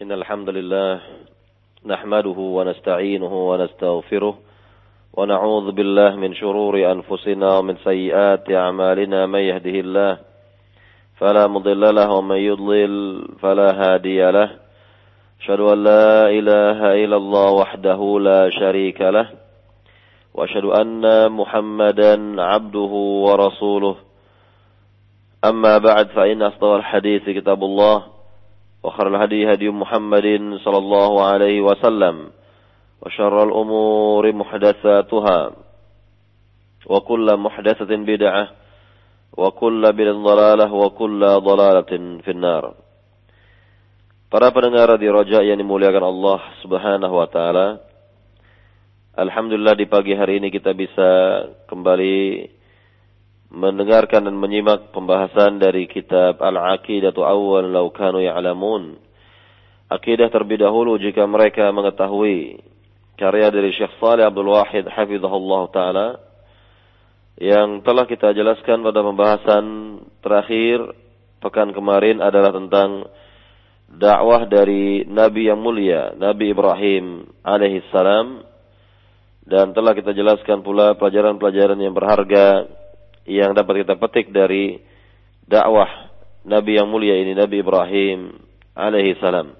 إن الحمد لله نحمده ونستعينه ونستغفره ونعوذ بالله من شرور أنفسنا ومن سيئات أعمالنا من يهده الله فلا مضل له ومن يضلل فلا هادي له. أشهد أن لا إله إلا الله وحده لا شريك له. وأشهد أن محمدا عبده ورسوله. أما بعد فإن أصدق الحديث كتاب الله. وخير الهدي هدي محمد صلى الله عليه وسلم وشر الأمور محدثاتها وكل محدثة بدعة وكل بدعة ضلالة وكل ضلالة في النار Para pendengar di Roja yang dimuliakan Allah Subhanahu wa taala. Alhamdulillah di pagi hari ini kita bisa kembali mendengarkan dan menyimak pembahasan dari kitab Al-Aqidatu Awwal Law Kanu Ya'lamun. Akidah terlebih dahulu jika mereka mengetahui karya dari Syekh Saleh Abdul Wahid hafizahullah taala yang telah kita jelaskan pada pembahasan terakhir pekan kemarin adalah tentang dakwah dari Nabi yang mulia, Nabi Ibrahim alaihi salam dan telah kita jelaskan pula pelajaran-pelajaran yang berharga yang dapat kita petik dari dakwah Nabi yang mulia ini Nabi Ibrahim alaihi salam.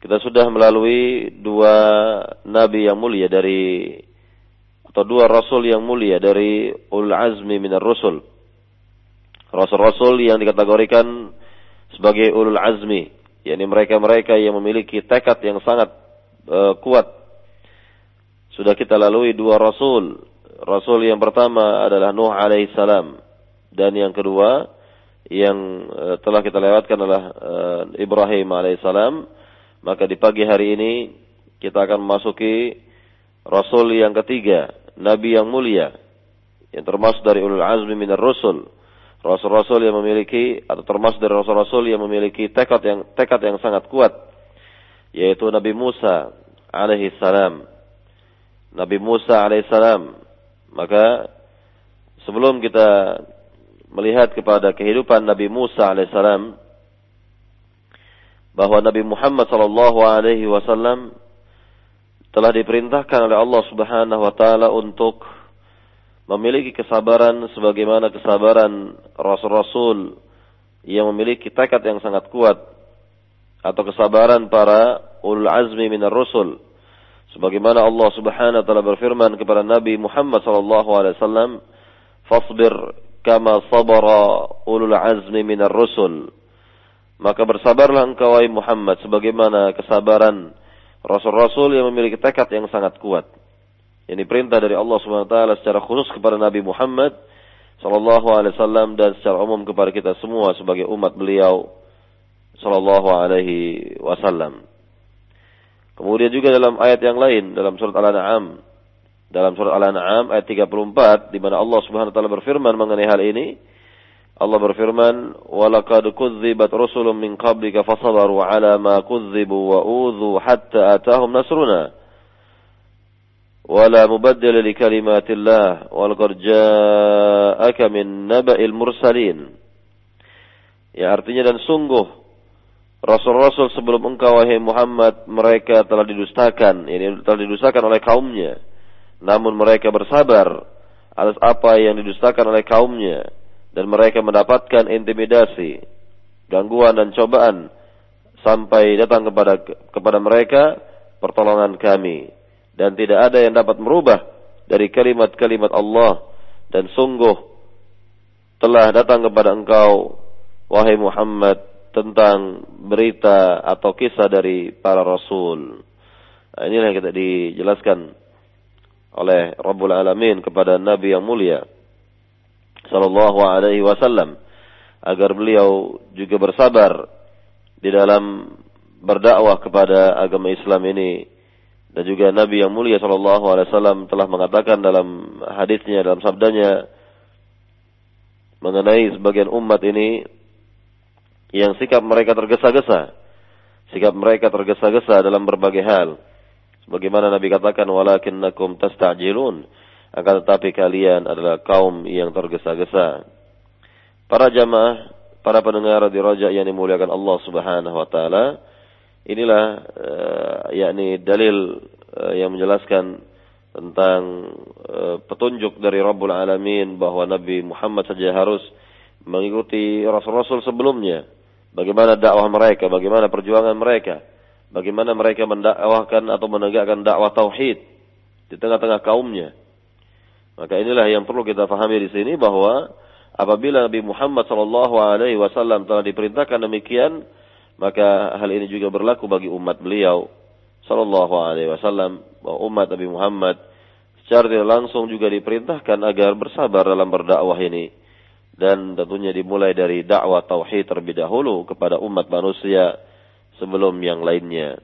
Kita sudah melalui dua nabi yang mulia dari atau dua rasul yang mulia dari ul azmi minar rusul. Rasul-rasul yang dikategorikan sebagai ulul azmi, yakni mereka-mereka yang memiliki tekad yang sangat uh, kuat. Sudah kita lalui dua rasul Rasul yang pertama adalah Nuh alaihissalam dan yang kedua yang uh, telah kita lewatkan adalah uh, Ibrahim alaihissalam. Maka di pagi hari ini kita akan memasuki Rasul yang ketiga, Nabi yang mulia yang termasuk dari ulul azmi minar rusul. Rasul-rasul yang memiliki atau termasuk dari rasul-rasul yang memiliki tekad yang tekad yang sangat kuat yaitu Nabi Musa alaihi salam. Nabi Musa alaihi salam maka sebelum kita melihat kepada kehidupan Nabi Musa alaihissalam bahwa Nabi Muhammad sallallahu alaihi wasallam telah diperintahkan oleh Allah Subhanahu wa taala untuk memiliki kesabaran sebagaimana kesabaran rasul-rasul yang memiliki tekad yang sangat kuat atau kesabaran para ulul azmi minar rusul Sebagaimana Allah Subhanahu wa taala berfirman kepada Nabi Muhammad sallallahu alaihi wasallam, "Fasbir kama sabara ulul azmi minar rusul." Maka bersabarlah engkau wahai Muhammad sebagaimana kesabaran rasul-rasul yang memiliki tekad yang sangat kuat. Ini perintah dari Allah Subhanahu wa taala secara khusus kepada Nabi Muhammad sallallahu alaihi wasallam dan secara umum kepada kita semua sebagai umat beliau sallallahu alaihi wasallam. Kemudian juga dalam ayat yang lain dalam surat Al-An'am dalam surat Al-An'am ayat 34 di mana Allah Subhanahu wa taala berfirman mengenai hal ini Allah berfirman walaqad kudzibat rusulun min qablika fasabaru ala ma kudzibu wa udhu hatta atahum nasruna ولا مبدل لكلمات الله ولقد جاءك من نبأ المرسلين ya artinya dan sungguh Rasul-rasul sebelum engkau wahai Muhammad mereka telah didustakan, ini telah didustakan oleh kaumnya. Namun mereka bersabar atas apa yang didustakan oleh kaumnya. Dan mereka mendapatkan intimidasi, gangguan dan cobaan sampai datang kepada kepada mereka pertolongan kami. Dan tidak ada yang dapat merubah dari kalimat-kalimat Allah. Dan sungguh telah datang kepada engkau wahai Muhammad tentang berita atau kisah dari para rasul. Nah, inilah yang kita dijelaskan oleh Rabbul Alamin kepada Nabi yang mulia sallallahu alaihi wasallam agar beliau juga bersabar di dalam berdakwah kepada agama Islam ini dan juga Nabi yang mulia sallallahu alaihi wasallam telah mengatakan dalam hadisnya dalam sabdanya mengenai sebagian umat ini yang sikap mereka tergesa-gesa. Sikap mereka tergesa-gesa dalam berbagai hal. Sebagaimana Nabi katakan, walakinnakum tasta'jilun. Akan tetapi kalian adalah kaum yang tergesa-gesa. Para jamaah para pendengar di Raja yang dimuliakan Allah Subhanahu wa taala, inilah uh, yakni dalil uh, yang menjelaskan tentang uh, petunjuk dari Rabbul Alamin bahwa Nabi Muhammad saja harus mengikuti rasul-rasul sebelumnya. Bagaimana dakwah mereka, bagaimana perjuangan mereka, bagaimana mereka mendakwahkan atau menegakkan dakwah tauhid di tengah-tengah kaumnya. Maka inilah yang perlu kita fahami di sini bahwa apabila Nabi Muhammad sallallahu alaihi wasallam telah diperintahkan demikian, maka hal ini juga berlaku bagi umat beliau sallallahu alaihi wasallam bahwa umat Nabi Muhammad secara langsung juga diperintahkan agar bersabar dalam berdakwah ini dan tentunya dimulai dari dakwah tauhid terlebih dahulu kepada umat manusia sebelum yang lainnya.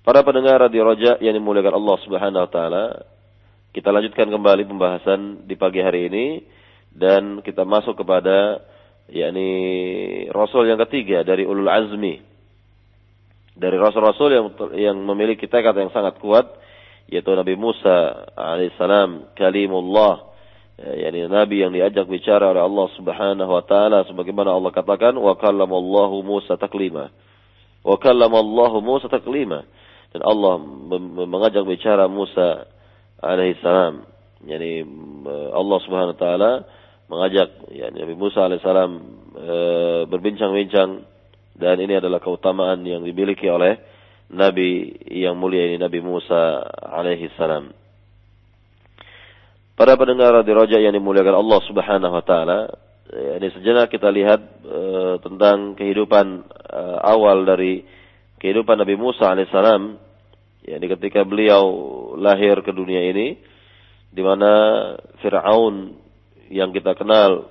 Para pendengar di Roja yang dimuliakan Allah Subhanahu wa taala, kita lanjutkan kembali pembahasan di pagi hari ini dan kita masuk kepada yakni rasul yang ketiga dari ulul azmi. Dari rasul-rasul yang yang memiliki tekad yang sangat kuat yaitu Nabi Musa alaihissalam kalimullah yakni nabi yang diajak bicara oleh Allah Subhanahu wa taala sebagaimana Allah katakan wa kallamallahu Musa taklima. Wa kallamallahu Musa taklima. Dan Allah mengajak bicara Musa alaihi salam. Yani Allah Subhanahu wa taala mengajak yani Nabi Musa alaihi salam e, berbincang-bincang dan ini adalah keutamaan yang dimiliki oleh nabi yang mulia ini Nabi Musa alaihi salam. Para pendengar di Roja yang dimuliakan Allah Subhanahu wa taala, ini sejenak kita lihat uh, tentang kehidupan uh, awal dari kehidupan Nabi Musa alaihissalam. Ya, ketika beliau lahir ke dunia ini, di mana Fir'aun yang kita kenal,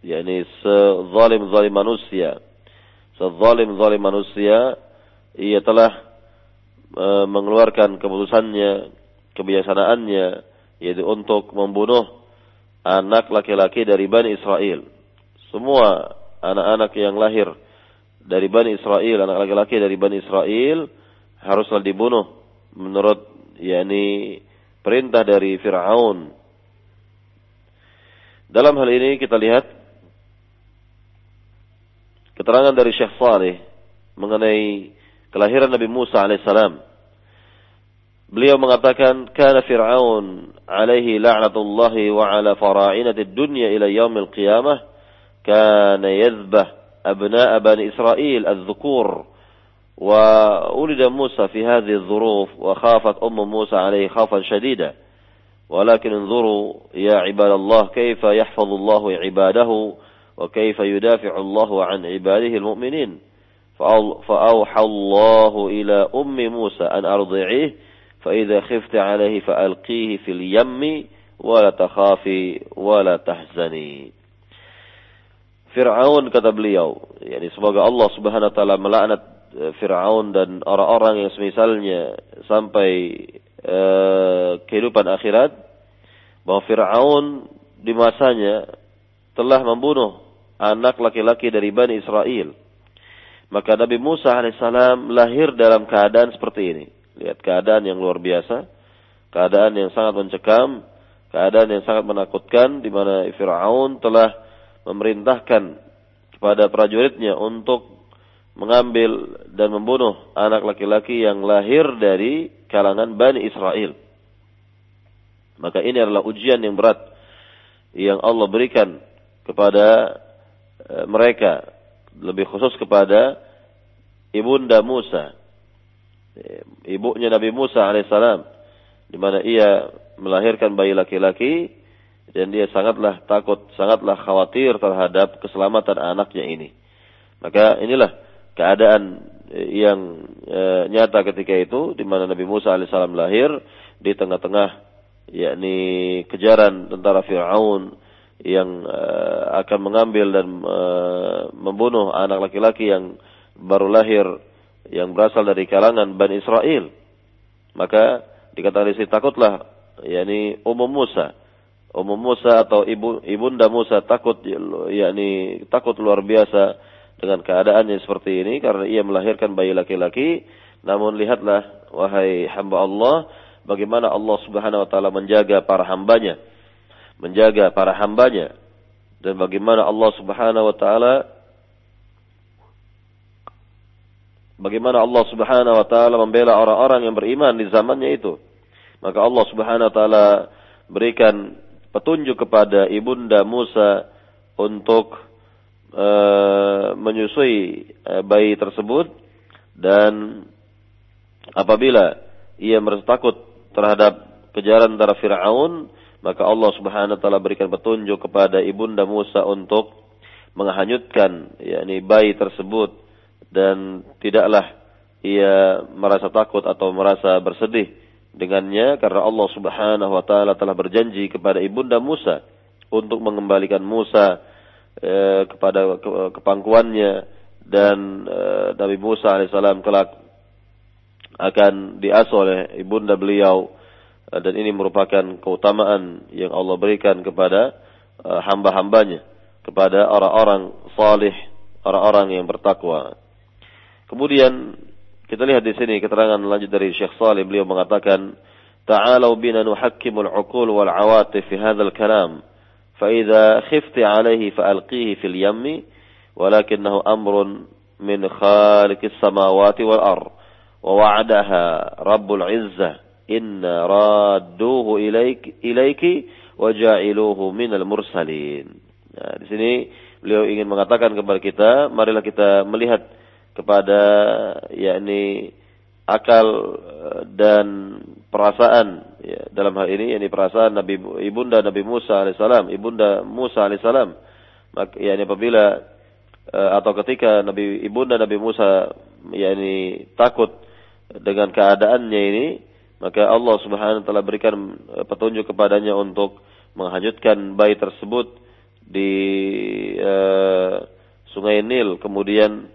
yakni sezalim-zalim manusia, sezalim-zalim manusia, ia telah uh, mengeluarkan keputusannya, kebijaksanaannya, yaitu untuk membunuh anak laki-laki dari Bani Israel. Semua anak-anak yang lahir dari Bani Israel, anak laki-laki dari Bani Israel haruslah dibunuh menurut yakni perintah dari Firaun. Dalam hal ini kita lihat keterangan dari Syekh Saleh mengenai kelahiran Nabi Musa alaihissalam Beliau mengatakan, "Kana Fir'aun alaihi la'natullahi wa ala fara'inati dunya ila yaumil qiyamah kana yadhbah abna'a bani Israel al-dhukur وولد موسى في هذه الظروف وخافت أم موسى عليه خوفا شديدا ولكن انظروا يا عباد الله كيف يحفظ الله عباده وكيف يدافع الله عن عباده المؤمنين فأوحى الله إلى أم موسى أن أرضعيه فإذا خفت عليه فألقيه في اليم ولا تخافي ولا تحزني Fir'aun kata beliau, yani semoga Allah Subhanahu wa taala melaknat e, Fir'aun dan orang-orang yang semisalnya sampai uh, kehidupan akhirat bahwa Fir'aun di masanya telah membunuh anak laki-laki dari Bani Israel. Maka Nabi Musa alaihissalam lahir dalam keadaan seperti ini. Lihat keadaan yang luar biasa, keadaan yang sangat mencekam, keadaan yang sangat menakutkan di mana Firaun telah memerintahkan kepada prajuritnya untuk mengambil dan membunuh anak laki-laki yang lahir dari kalangan Bani Israel. Maka ini adalah ujian yang berat yang Allah berikan kepada eh, mereka, lebih khusus kepada ibunda Musa ibunya Nabi Musa alaihissalam di mana ia melahirkan bayi laki-laki dan dia sangatlah takut, sangatlah khawatir terhadap keselamatan anaknya ini. Maka inilah keadaan eh, yang e, nyata ketika itu di mana Nabi Musa alaihissalam lahir di tengah-tengah yakni kejaran tentara Firaun yang e, akan mengambil dan e, membunuh anak laki-laki yang baru lahir yang berasal dari kalangan Bani Israel. Maka dikatakan di takutlah yakni umum Musa. Umum Musa atau ibu ibunda Musa takut yakni takut luar biasa dengan keadaannya seperti ini karena ia melahirkan bayi laki-laki. Namun lihatlah wahai hamba Allah bagaimana Allah Subhanahu wa taala menjaga para hambanya. Menjaga para hambanya dan bagaimana Allah Subhanahu wa taala bagaimana Allah Subhanahu wa taala membela orang-orang yang beriman di zamannya itu. Maka Allah Subhanahu wa taala berikan petunjuk kepada ibunda Musa untuk uh, menyusui uh, bayi tersebut dan apabila ia merasa takut terhadap kejaran dari Firaun, maka Allah Subhanahu wa taala berikan petunjuk kepada ibunda Musa untuk menghanyutkan yakni bayi tersebut dan tidaklah ia merasa takut atau merasa bersedih dengannya karena Allah Subhanahu wa taala telah berjanji kepada ibunda Musa untuk mengembalikan Musa eh, kepada ke, dan eh, Nabi Musa alaihissalam kelak akan diasuh oleh ibunda beliau eh, dan ini merupakan keutamaan yang Allah berikan kepada hamba-hambanya kepada orang-orang salih, orang-orang yang bertakwa. Kemudian kita lihat di sini keterangan lanjut dari Syekh Salih beliau mengatakan تعالوا بنا نحكم العقول والعواطف في هذا الكلام فإذا خفت عليه فألقيه في اليم ولكنه أمر من خالق السماوات والأرض ووعدها رب العزة إن رادوه إليك إليك وجعلوه من المرسلين nah, di sini beliau ingin mengatakan kepada kita marilah kita melihat kepada yakni akal eh, dan perasaan ya, dalam hal ini yakni perasaan Nabi ibunda Nabi Musa alaihissalam ibunda Musa alaihissalam. Maka yakni apabila uh, atau ketika Nabi ibunda Nabi Musa yakni takut dengan keadaannya ini maka Allah Subhanahu wa taala berikan eh, petunjuk kepadanya untuk menghanyutkan bayi tersebut di uh, Sungai Nil. Kemudian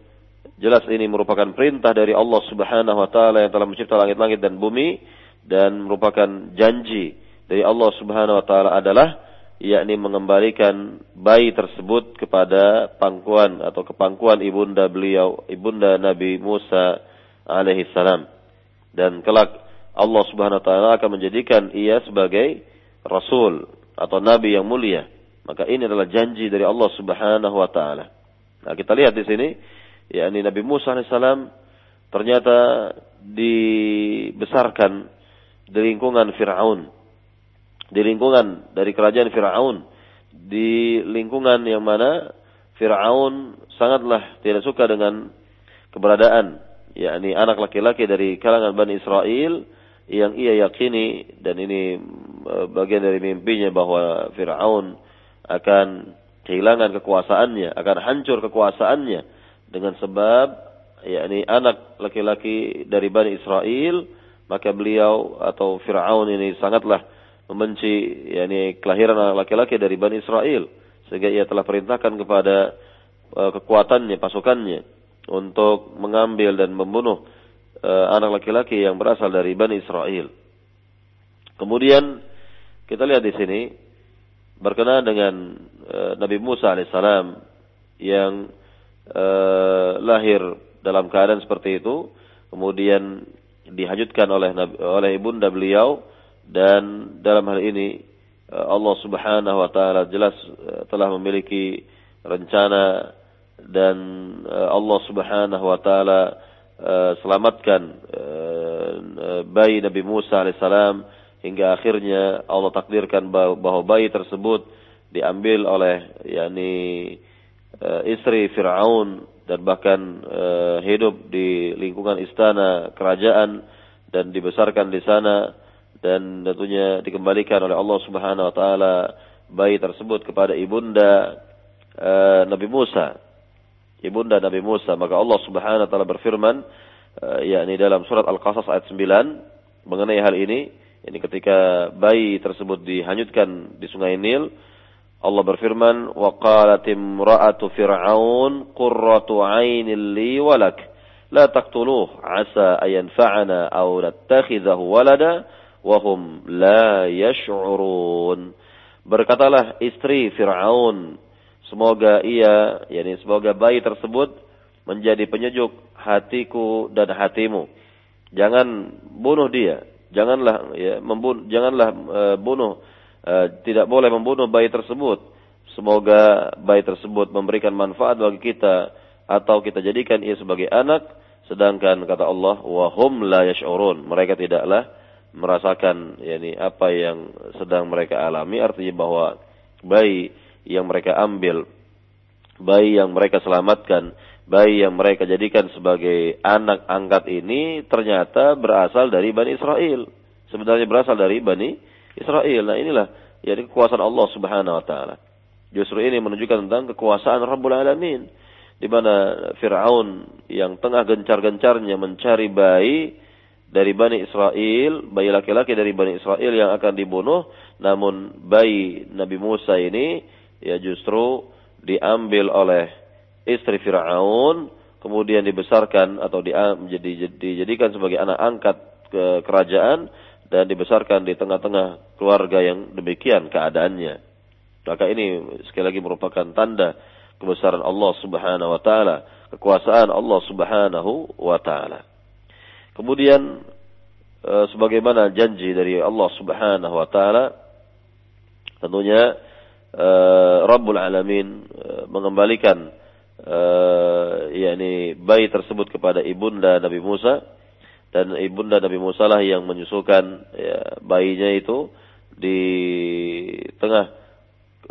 Jelas ini merupakan perintah dari Allah Subhanahu wa taala yang telah mencipta langit-langit dan bumi dan merupakan janji dari Allah Subhanahu wa taala adalah yakni mengembalikan bayi tersebut kepada pangkuan atau kepangkuan ibunda beliau, ibunda Nabi Musa alaihi salam. Dan kelak Allah Subhanahu wa taala akan menjadikan ia sebagai rasul atau nabi yang mulia. Maka ini adalah janji dari Allah Subhanahu wa taala. Nah, kita lihat di sini yakni Nabi Musa alaihissalam ternyata dibesarkan di lingkungan Fir'aun. Di lingkungan dari kerajaan Fir'aun. Di lingkungan yang mana Fir'aun sangatlah tidak suka dengan keberadaan. yakni anak laki-laki dari kalangan Bani Israel yang ia yakini dan ini e, bagian dari mimpinya bahwa Fir'aun akan kehilangan kekuasaannya, akan hancur kekuasaannya dengan sebab yakni anak laki-laki dari Bani Israel maka beliau atau Firaun ini sangatlah membenci yakni kelahiran anak laki-laki dari Bani Israel sehingga ia telah perintahkan kepada uh, kekuatannya pasukannya untuk mengambil dan membunuh uh, anak laki-laki yang berasal dari Bani Israel. Kemudian kita lihat di sini berkenaan dengan uh, Nabi Musa alaihissalam yang Eh, lahir dalam keadaan seperti itu, kemudian dihajutkan oleh oleh ibunda beliau dan dalam hal ini eh, Allah Subhanahu wa taala jelas eh, telah memiliki rencana dan Allah Subhanahu wa taala selamatkan bayi Nabi Musa alaihissalam hingga akhirnya Allah takdirkan bahwa bayi tersebut diambil oleh yakni uh, istri Fir'aun dan bahkan uh, hidup di lingkungan istana kerajaan dan dibesarkan di sana dan tentunya dikembalikan oleh Allah Subhanahu wa taala bayi tersebut kepada ibunda uh, Nabi Musa. Ibunda Nabi Musa, maka Allah Subhanahu wa taala berfirman yakni dalam surat Al-Qasas ayat 9 mengenai hal ini, ini ketika bayi tersebut dihanyutkan di Sungai Nil, Allah berfirman, "Wa qalat imra'atu fir'aun qurratu 'ainin li wa lak, la taqtuluh 'asa an yanfa'ana aw nattakhidhahu walada wa la yash'urun." Berkatalah istri Fir'aun, semoga ia, yakni semoga bayi tersebut menjadi penyejuk hatiku dan hatimu. Jangan bunuh dia, janganlah ya membunuh, janganlah uh, bunuh Eh, tidak boleh membunuh bayi tersebut. Semoga bayi tersebut memberikan manfaat bagi kita atau kita jadikan ia sebagai anak. Sedangkan kata Allah wahum la yash'urun. Mereka tidaklah merasakan yakni apa yang sedang mereka alami. Artinya bahwa bayi yang mereka ambil bayi yang mereka selamatkan bayi yang mereka jadikan sebagai anak angkat ini ternyata berasal dari Bani Israel. Sebenarnya berasal dari Bani Israel. Nah inilah yakni kekuasaan Allah Subhanahu wa taala. Justru ini menunjukkan tentang kekuasaan Rabbul Alamin. Di mana Fir'aun yang tengah gencar-gencarnya mencari bayi dari Bani Israel, bayi laki-laki dari Bani Israel yang akan dibunuh, namun bayi Nabi Musa ini ya justru diambil oleh istri Fir'aun, kemudian dibesarkan atau dijadikan sebagai anak angkat ke kerajaan dan dibesarkan di tengah-tengah keluarga yang demikian keadaannya. Maka ini sekali lagi merupakan tanda kebesaran Allah Subhanahu wa taala, kekuasaan Allah Subhanahu wa taala. Kemudian e, sebagaimana janji dari Allah Subhanahu wa taala tentunya e, Rabbul Alamin e, mengembalikan yakni bayi tersebut kepada ibunda Nabi Musa dan ibunda Nabi Musa lah yang menyusukan ya, bayinya itu di tengah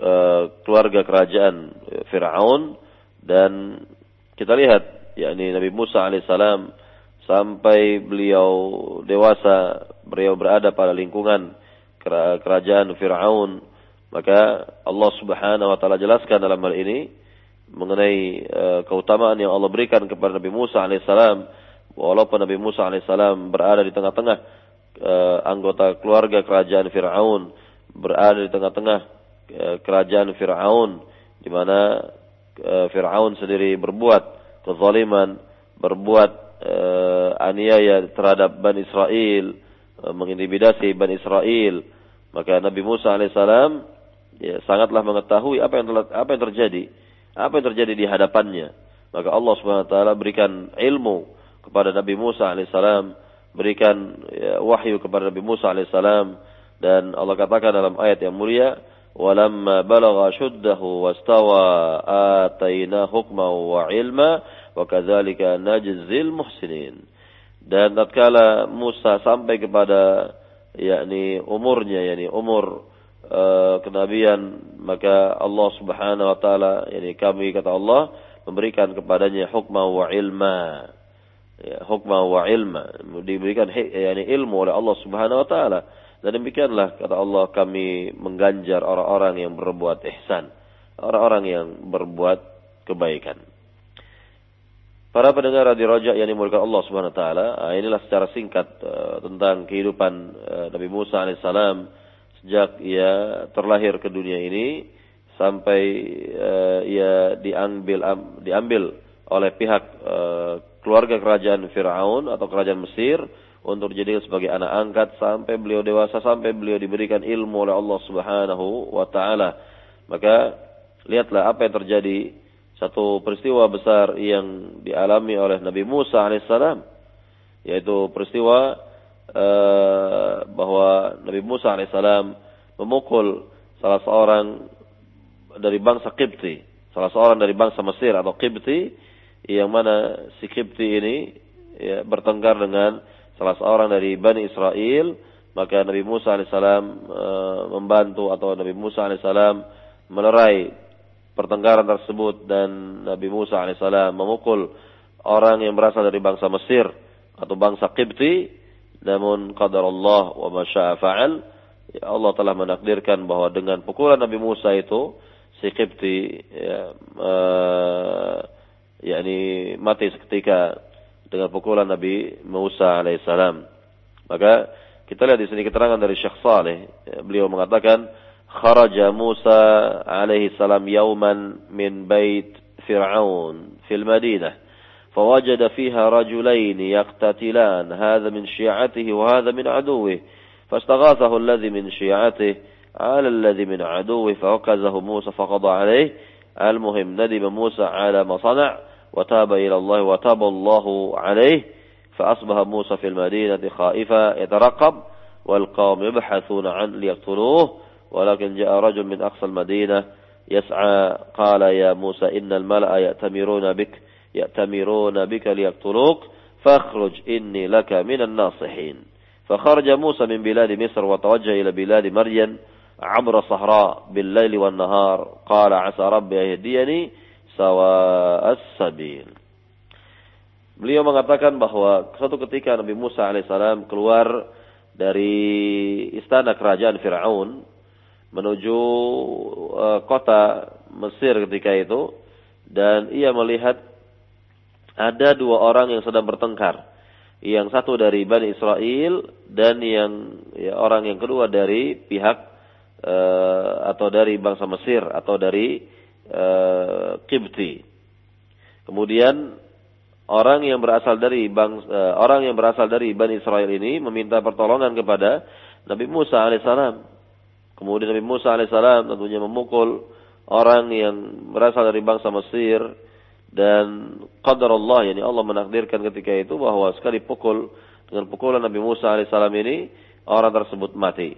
Eh, keluarga kerajaan Fir'aun. Dan kita lihat yakni Nabi Musa alaihissalam sampai beliau dewasa beliau berada pada lingkungan kerajaan Fir'aun. Maka Allah Subhanahu wa taala jelaskan dalam hal ini mengenai uh, keutamaan yang Allah berikan kepada Nabi Musa alaihissalam walaupun Nabi Musa alaihissalam berada di tengah-tengah uh, anggota keluarga kerajaan Firaun berada di tengah-tengah Eh, kerajaan Fir'aun di mana eh, Fir'aun sendiri berbuat kezaliman, berbuat uh, aniaya terhadap Bani Israel, mengintimidasi Bani Israel. Maka Nabi Musa alaihissalam ya, sangatlah mengetahui apa yang telah, apa yang terjadi, apa yang terjadi di hadapannya. Maka Allah taala berikan ilmu kepada Nabi Musa alaihissalam, berikan ya, wahyu kepada Nabi Musa alaihissalam dan Allah katakan dalam ayat yang mulia, "Walamma balagha shuddahu wastawa ataina hukma wa ilma wa kadzalika najzil muhsinin." Dan tatkala Musa sampai kepada yakni umurnya yakni umur uh, kenabian maka Allah Subhanahu wa taala yakni kami kata Allah memberikan kepadanya hukma wa ilma ya, hukma wa ilma diberikan ilmu oleh Allah Subhanahu wa taala dan demikianlah kata Allah kami mengganjar orang-orang yang berbuat ihsan. Orang-orang yang berbuat kebaikan. Para pendengar di Raja yang dimulakan Allah Subhanahu wa taala, ah, inilah secara singkat uh, tentang kehidupan uh, Nabi Musa alaihissalam sejak ia terlahir ke dunia ini sampai uh, ia diambil um, diambil oleh pihak uh, keluarga kerajaan Firaun atau kerajaan Mesir untuk dijadikan sebagai anak angkat sampai beliau dewasa sampai beliau diberikan ilmu oleh Allah Subhanahu wa taala. Maka lihatlah apa yang terjadi satu peristiwa besar yang dialami oleh Nabi Musa alaihissalam yaitu peristiwa uh, bahwa Nabi Musa alaihissalam memukul salah seorang dari bangsa Qibti, salah seorang dari bangsa Mesir atau Qibti yang mana si Qibti ini ya, bertengkar dengan salah seorang dari Bani Israel, maka Nabi Musa alaihissalam e, membantu atau Nabi Musa alaihissalam melerai pertengkaran tersebut. Dan Nabi Musa alaihissalam memukul orang yang berasal dari bangsa Mesir atau bangsa Qibti namun qadar Allah wa ma fa'al. Ya Allah telah menakdirkan bahwa dengan pukulan Nabi Musa itu si Qibti ya, uh, yakni mati seketika dengan pukulan Nabi Musa alaihissalam. Maka kita lihat di sini keterangan dari Syekh Saleh. Beliau mengatakan, "Kharaja Musa alaihi salam yauman min bait Fir'aun fil Madinah." فوجد فيها رجلين يقتتلان هذا من شيعته وهذا من عدوه فاستغاثه الذي من شيعته على الذي من عدوه فوكزه موسى فقضى عليه المهم ندم موسى على ما صنع وتاب إلى الله وتاب الله عليه فأصبح موسى في المدينة خائفا يترقب والقوم يبحثون عن ليقتلوه ولكن جاء رجل من أقصى المدينة يسعى قال يا موسى إن الملأ يأتمرون بك يأتمرون بك ليقتلوك fakhruj inni laka minan nasihin. فخرج موسى من بلاد مصر وتوجه إلى بلاد مرين عبر الصحراء بالليل والنهار قال عسى ربي يهديني sawa'as sabil. Beliau mengatakan bahwa suatu ketika Nabi Musa alaihissalam keluar dari istana kerajaan Firaun menuju e, kota Mesir ketika itu dan ia melihat ada dua orang yang sedang bertengkar. Yang satu dari Bani Israel dan yang ya, orang yang kedua dari pihak uh, atau dari bangsa Mesir atau dari uh, Kibti. Kemudian orang yang berasal dari bangsa, uh, orang yang berasal dari Bani Israel ini meminta pertolongan kepada Nabi Musa alaihissalam. Kemudian Nabi Musa alaihissalam tentunya memukul orang yang berasal dari bangsa Mesir dan qadar Allah yani Allah menakdirkan ketika itu bahwa sekali pukul dengan pukulan Nabi Musa alaihissalam ini orang tersebut mati.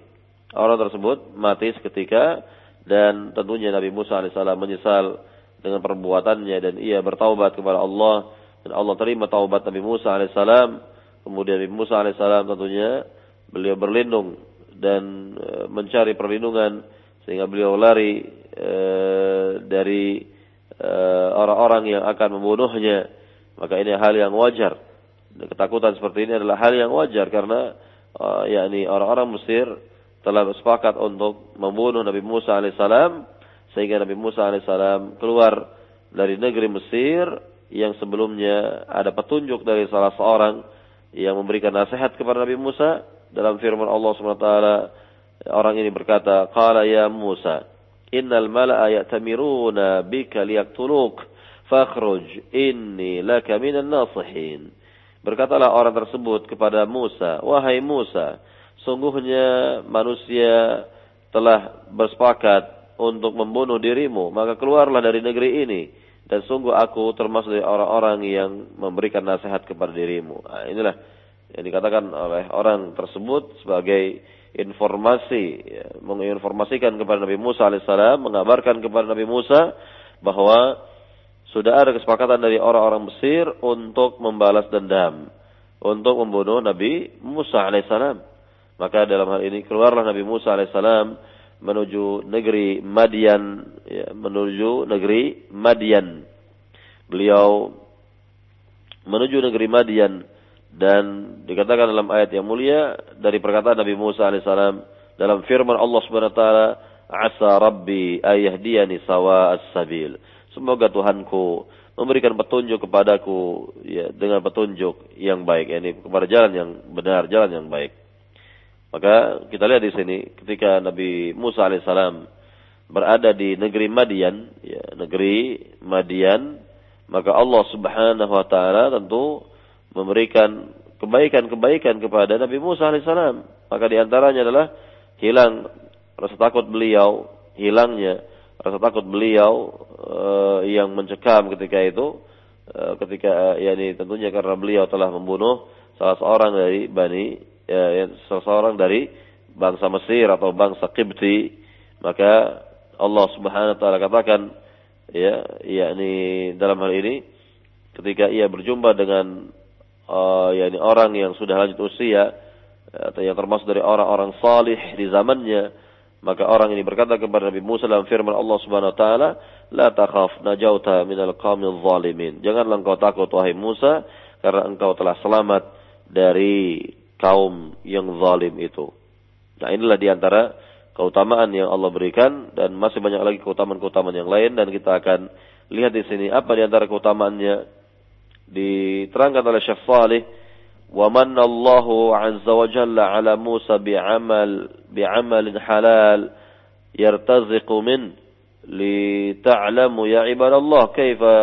Orang tersebut mati seketika dan tentunya Nabi Musa alaihissalam menyesal dengan perbuatannya dan ia bertaubat kepada Allah. Dan Allah terima taubat Nabi Musa alaihissalam. Kemudian Nabi Musa alaihissalam tentunya beliau berlindung dan e, mencari perlindungan sehingga beliau lari e, dari eh, orang-orang e, yang akan membunuhnya. Maka ini hal yang wajar. Ketakutan seperti ini adalah hal yang wajar karena e, yakni orang-orang Mesir telah bersepakat untuk membunuh Nabi Musa alaihissalam sehingga Nabi Musa alaihissalam keluar dari negeri Mesir yang sebelumnya ada petunjuk dari salah seorang yang memberikan nasihat kepada Nabi Musa dalam firman Allah SWT Orang ini berkata, "Qala ya Musa, innal mala'a ya'tamiruna bika liyaqtuluk, fakhruj inni laka minan nasihin." Berkatalah orang tersebut kepada Musa, "Wahai Musa, sungguhnya manusia telah bersepakat untuk membunuh dirimu, maka keluarlah dari negeri ini." Dan sungguh aku termasuk dari orang-orang yang memberikan nasihat kepada dirimu. Nah, inilah yang dikatakan oleh orang tersebut sebagai informasi ya, menginformasikan kepada Nabi Musa alaihissalam mengabarkan kepada Nabi Musa bahwa sudah ada kesepakatan dari orang-orang Mesir untuk membalas dendam untuk membunuh Nabi Musa alaihissalam maka dalam hal ini keluarlah Nabi Musa alaihissalam menuju negeri Madian ya, menuju negeri Madian beliau menuju negeri Madian dan dikatakan dalam ayat yang mulia dari perkataan Nabi Musa alaihissalam dalam firman Allah Subhanahu wa taala, "Asa Rabbi ayahdiyani sawa as-sabil." Semoga Tuhanku memberikan petunjuk kepadaku ya dengan petunjuk yang baik, yakni kepada jalan yang benar, jalan yang baik. Maka kita lihat di sini ketika Nabi Musa alaihissalam berada di negeri Madian, ya, negeri Madian, maka Allah Subhanahu wa taala tentu memberikan kebaikan-kebaikan kepada Nabi Musa alaihissalam. Maka di antaranya adalah hilang rasa takut beliau, hilangnya rasa takut beliau uh, yang mencekam ketika itu, uh, ketika uh, yakni tentunya karena beliau telah membunuh salah seorang dari bani, ya, salah seorang dari bangsa Mesir atau bangsa Qibti, maka Allah Subhanahu wa taala katakan ya yakni dalam hal ini ketika ia berjumpa dengan uh, yakni orang yang sudah lanjut usia atau yang termasuk dari orang-orang salih di zamannya maka orang ini berkata kepada Nabi Musa dalam firman Allah Subhanahu wa taala la takhaf najauta minal qamil zalimin. Janganlah engkau takut wahai Musa karena engkau telah selamat dari kaum yang zalim itu. Nah inilah di antara keutamaan yang Allah berikan dan masih banyak lagi keutamaan-keutamaan yang lain dan kita akan lihat di sini apa di antara keutamaannya diterangkan oleh Syekh Salih wa Allah azza wa jalla ala Musa bi'amal bi'amalin halal yartaziqu min li ta'lamu ya ibadallah kaifa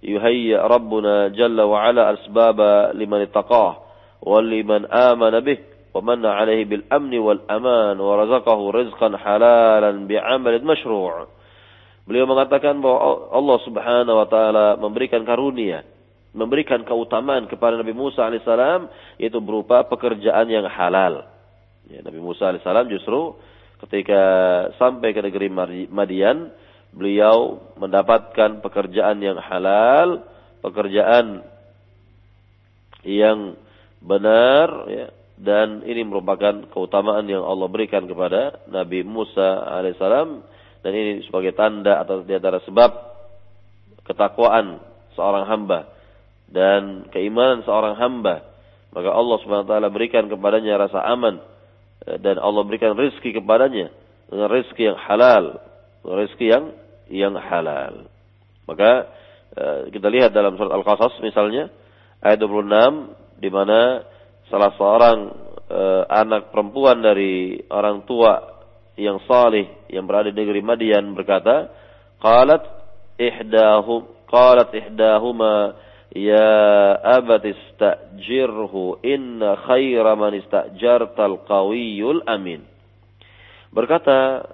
yuhayya rabbuna jalla wa ala asbaba liman taqah. ولمن آمن به ومن عليه بالأمن والأمان ورزقه رزقا حلالا بعمل مشروع Beliau mengatakan bahwa Allah Subhanahu wa taala memberikan karunia memberikan keutamaan kepada Nabi Musa alaihissalam yaitu berupa pekerjaan yang halal. Ya, Nabi Musa alaihissalam justru ketika sampai ke negeri Madian, beliau mendapatkan pekerjaan yang halal, pekerjaan yang benar ya. Dan ini merupakan keutamaan yang Allah berikan kepada Nabi Musa alaihissalam dan ini sebagai tanda atau di antara sebab ketakwaan seorang hamba dan keimanan seorang hamba. Maka Allah Subhanahu wa taala berikan kepadanya rasa aman eh, dan Allah berikan rezeki kepadanya dengan rezeki yang halal, rezeki yang yang halal. Maka eh, kita lihat dalam surat Al-Qasas misalnya ayat 26 di mana salah seorang uh, anak perempuan dari orang tua yang salih yang berada di negeri Madian berkata, "Qalat ihdahum qalat ihdahuma ya abat istajirhu inna khaira man istajartal qawiyul amin." Berkata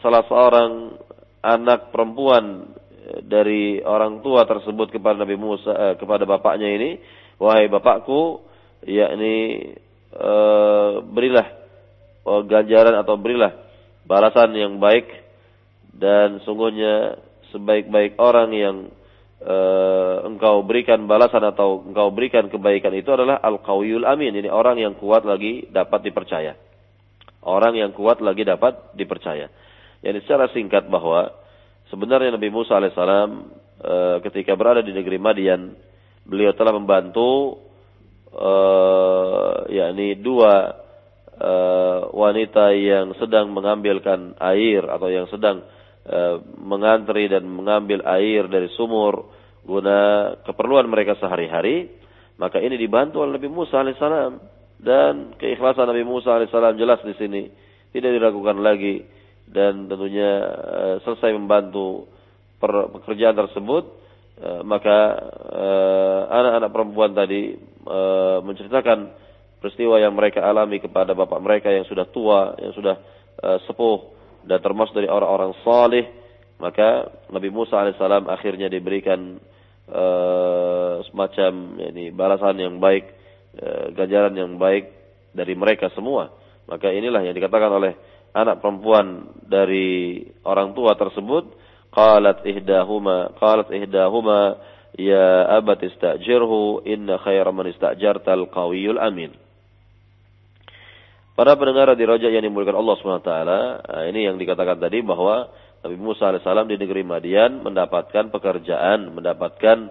salah seorang anak perempuan eh, dari orang tua tersebut kepada Nabi Musa eh, kepada bapaknya ini, "Wahai bapakku, yakni e, berilah oh, ganjaran atau berilah balasan yang baik dan sungguhnya sebaik-baik orang yang e, engkau berikan balasan atau engkau berikan kebaikan itu adalah al-qawiyul amin. Ini orang yang kuat lagi dapat dipercaya. Orang yang kuat lagi dapat dipercaya. Yani secara singkat bahwa sebenarnya Nabi Musa alaihissalam ketika berada di negeri Madian beliau telah membantu uh, yakni dua uh, wanita yang sedang mengambilkan air atau yang sedang uh, mengantri dan mengambil air dari sumur guna keperluan mereka sehari-hari maka ini dibantu oleh Nabi Musa alaihissalam dan keikhlasan Nabi Musa alaihissalam jelas di sini tidak diragukan lagi dan tentunya uh, selesai membantu pekerjaan tersebut maka anak-anak uh, perempuan tadi e, menceritakan peristiwa yang mereka alami kepada bapak mereka yang sudah tua, yang sudah sepuh dan termasuk dari orang-orang saleh, maka Nabi Musa alaihissalam akhirnya diberikan semacam ini balasan yang baik, ganjaran yang baik dari mereka semua. Maka inilah yang dikatakan oleh anak perempuan dari orang tua tersebut, qalat ihdahuma, qalat ihdahuma Ya abat istajirhu inna khaira man istajartal qawiyul amin. Para pendengar di Raja yang dimulakan Allah SWT, nah ini yang dikatakan tadi bahwa Nabi Musa AS di negeri Madian mendapatkan pekerjaan, mendapatkan